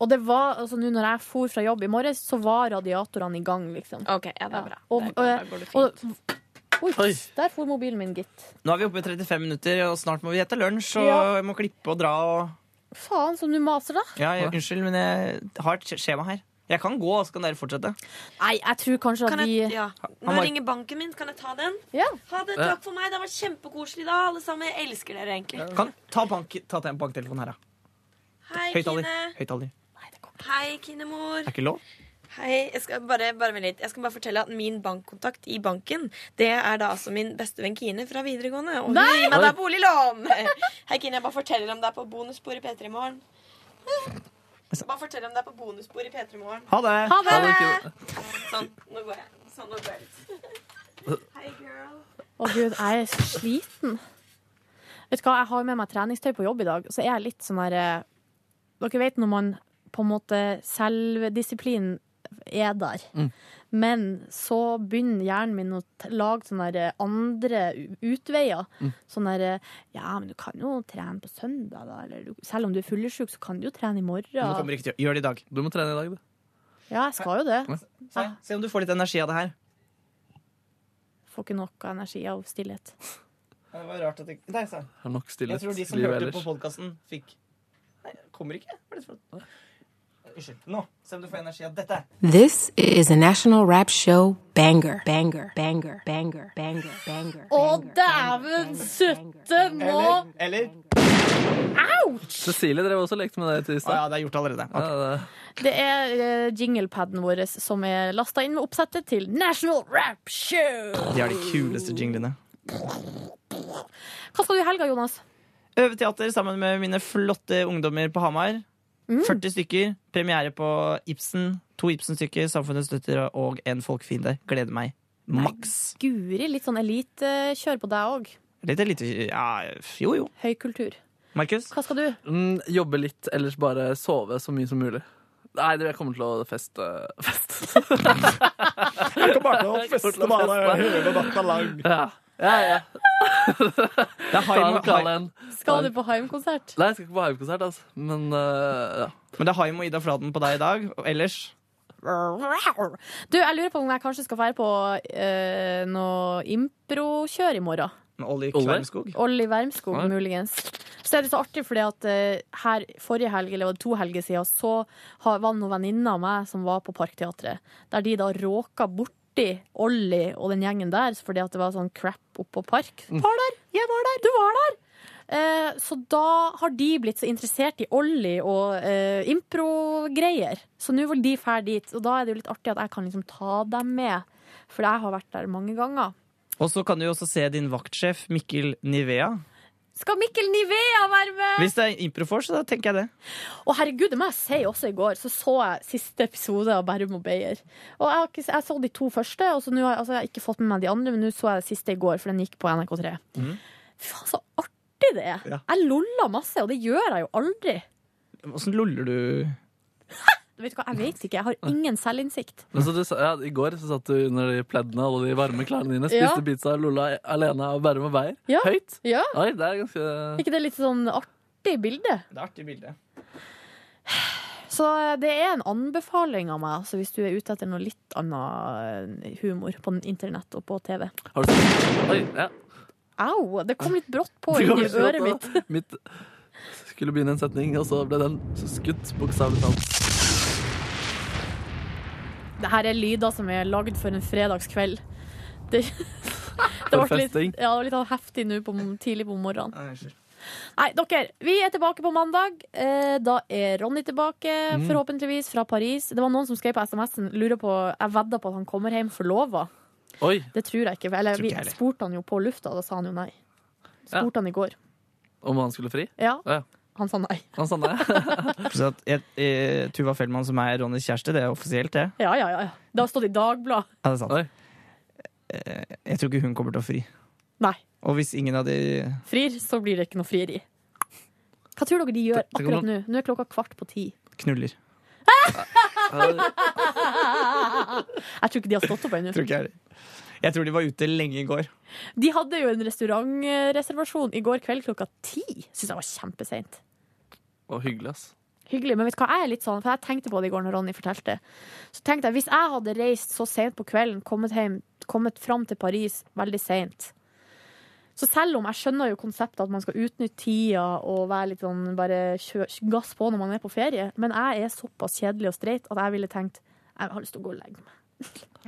Og det var, altså nå når jeg for fra jobb i morges, så var radiatorene i gang, liksom. OK, ja, det er bra. Og, Det går- da går det fint. og, oi, der for mobilen min, gitt. Nå er vi oppe i 35 minutter, og snart må vi ete lunsj. Og Ja. jeg må klippe og dra og Faen, som du maser, da. Ja, jeg, unnskyld, men jeg har et skje- skjema her. Jeg kan gå, så kan dere fortsette. Nei, jeg tror kanskje at vi jeg, ja. Nå ringer banken min. Kan jeg ta den? Ja. Ha det. Takk for meg. Det har vært kjempekoselig da, alle sammen. Jeg elsker dere, egentlig. Kan, ta, bank, ta til en banktelefonen her, da. Hei, Høyttaler. Kine. Høyttaler. Hei, Kinemor. Er ikke lov? Hei, jeg skal bare, bare litt. Jeg skal bare fortelle at min bankkontakt i banken, det er da altså min bestevenn Kine fra videregående. Og hun gir meg da boliglån! Hei, Kine, jeg bare forteller om det er på bonusspor i P3 i morgen. Bare fortell om det er på bonusspor i P3 i morgen. Ha det. Ha det. Ha det, Sånn, nå går jeg. Sånn, nå går jeg ut. Hei, girl. Å gud, jeg er så sliten. Vet du hva, jeg har med meg treningstøy på jobb i dag, så er jeg litt sånn her eh, Dere vet når man på en måte Selvdisiplin er der. Mm. Men så begynner hjernen min å lage sånne andre utveier. Mm. Sånn der eh, Ja, men du kan jo trene på søndag, da. Eller du, selv om du er fyllesyk, så kan du jo trene i morgen. Men du kommer ikke til å gjøre det i dag. Du må trene i dag, du. Ja, jeg skal jo det. Se, se om du får litt energi av det her. Får ikke nok energi av stillhet. Det var rart at jeg... Nei, sa jeg. Har nok stillhet Jeg tror de som hørte ellers. på podkasten, fikk Nei, kommer ikke. Hva er det This is a National Rap Show banger. Banger, banger, banger, banger, banger. Å, dæven søtte nå! Eller, eller Cecilie drev også og lekte med det i stad. ja, det er gjort allerede. Ja, Det er uh, jinglepaden vår som er lasta inn med oppsettet til National Rap Show. De har de kuleste jinglene. Hva skal du i helga, Jonas? Øve teater sammen med mine flotte ungdommer på Hamar. 40 stykker. Premiere på Ibsen. To Ibsen-stykker, Samfunnets støtter og En folkefiende. Gleder meg maks. Guri, litt sånn elitekjør på deg òg. Litt elite, Ja, jo, jo. Høykultur. Markus? Hva skal du? Mm, jobbe litt, ellers bare sove så mye som mulig. Nei, jeg kommer til å feste Fest. Jeg kommer bare til å feste bare hele natta lang. Ja, ja. ja. Det er Haim, Ta en. Skal du på Haim-konsert? Nei, jeg skal ikke på Haim-konsert, altså. Men uh, ja. Men det er Haim og Ida Fladen på deg i dag. Og ellers Du, jeg lurer på om jeg kanskje skal være på uh, noe improkjør i morgen. med Olli Kvermskog. Olli Wermskog, Ja. muligens. Så er det så artig, fordi at eh, her forrige helg, eller var det to helger siden, så har, var det noen venninner av meg som var på Parkteatret. Der de da råka borti Olli og den gjengen der fordi at det var sånn crap oppå Park. Var der! Jeg var der! Du var der! Eh, så da har de blitt så interessert i Olli og eh, impro-greier. Så nå vil de dra dit. Og da er det jo litt artig at jeg kan liksom ta dem med. For jeg har vært der mange ganger. Og så kan du jo også se din vaktsjef Mikkel Nivea. Skal Mikkel Nivea være med? Hvis det er Improfors, så da tenker jeg det. Å herregud, det må jeg si også i går, så så jeg siste episode av Bærum og Beyer. Og jeg, har ikke, jeg så de to første, og så nå har altså, jeg har ikke fått med meg de andre, men nå så jeg det siste i går, for den gikk på NRK3. Mhm. Fy faen, så artig det er! Ja. Jeg lolla masse, og det gjør jeg jo aldri. Åssen loller du? Vet du hva, Jeg vet ikke, jeg har ingen selvinnsikt. Men så du, sa- ja, I går så satt du under de pleddene og de varme klærne dine. Ja. Spiste pizza lolla alene av Bærum og Beyer. Ja. Høyt. Ja. Oi, det er ganske ikke det litt sånn artig bilde? Det er artig bilde. Så det er en anbefaling av meg, altså, hvis du er ute etter noe litt annet humor på internett og på TV. Har du sett Oi, ja. Au! Det kom litt brått på i øret mitt. mitt skulle begynne en setning, og så ble den skutt, bokstavelig talt. Det her er lyder som er lagd for en fredagskveld. Det, det ble litt, ja, det litt sånn heftig nå på, tidlig på morgenen. Nei, dere, vi er tilbake på mandag. Eh, Da er Ronny tilbake, Mm. forhåpentligvis, fra Paris. Det var noen som skrev på SMS-en lurer på, Jeg vedda på at han kommer hjem forlova. Oi. Det tror jeg ikke. Eller jeg ikke vi spurte han jo på lufta, da sa han jo nei. Spurte han i går. Om han skulle fri? Ja. Ja. Han sa nei. Han sa nei. Så at jeg, eh, Tuva Fellmann, som er Ronnys kjæreste, det er offisielt, det. Ja, ja, ja. Det har stått i Dagbladet. Ja, det er sant. Eh, Jeg tror ikke hun kommer til å fri. Nei. Og hvis ingen av de Frir, så blir det ikke noe frieri. Hva tror dere de gjør Det- det akkurat nå? Nå er klokka kvart på ti. knuller Jeg tror ikke de har stått opp ennå. Tror ikke jeg heller. Jeg tror de var ute lenge i går. De hadde jo en restaurantreservasjon i går kveld klokka ti. Syns jeg var kjempeseint. Og hyggelig, ass. Hyggelig, men vet du hva, jeg er litt sånn, for jeg tenkte på det i går når Ronny fortalte. Så tenkte jeg, Hvis jeg hadde reist så sent på kvelden, kommet, hjem, kommet fram til Paris veldig seint Så selv om jeg skjønner jo konseptet at man skal utnytte tida og være litt sånn, bare kjø, gass på når man er på ferie, men jeg er såpass kjedelig og streit at jeg ville tenkt jeg har lyst til å gå og legge meg.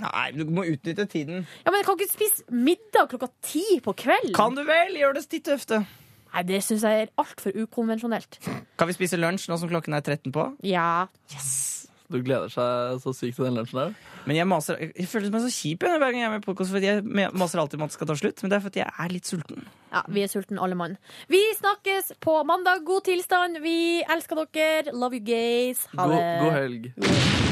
Nei, du må utnytte tiden. Ja, Men jeg kan ikke spise middag klokka ti på kvelden. Kan du vel? Gjør det ditt ofte. Nei, Det syns jeg er altfor ukonvensjonelt. Kan vi spise lunsj nå som klokken er 13 på? Ja. Yes. Du gleder seg så sykt til den lunsjen der. Men jeg maser Jeg føler meg så kjip jeg, hver gang jeg er med på for fordi jeg maser alltid om at det skal ta slutt. Men det er fordi jeg er litt sulten. Ja, Vi er sulten alle mann. Vi snakkes på mandag. God tilstand. Vi elsker dere. Love you gays. Ha God, det. god helg.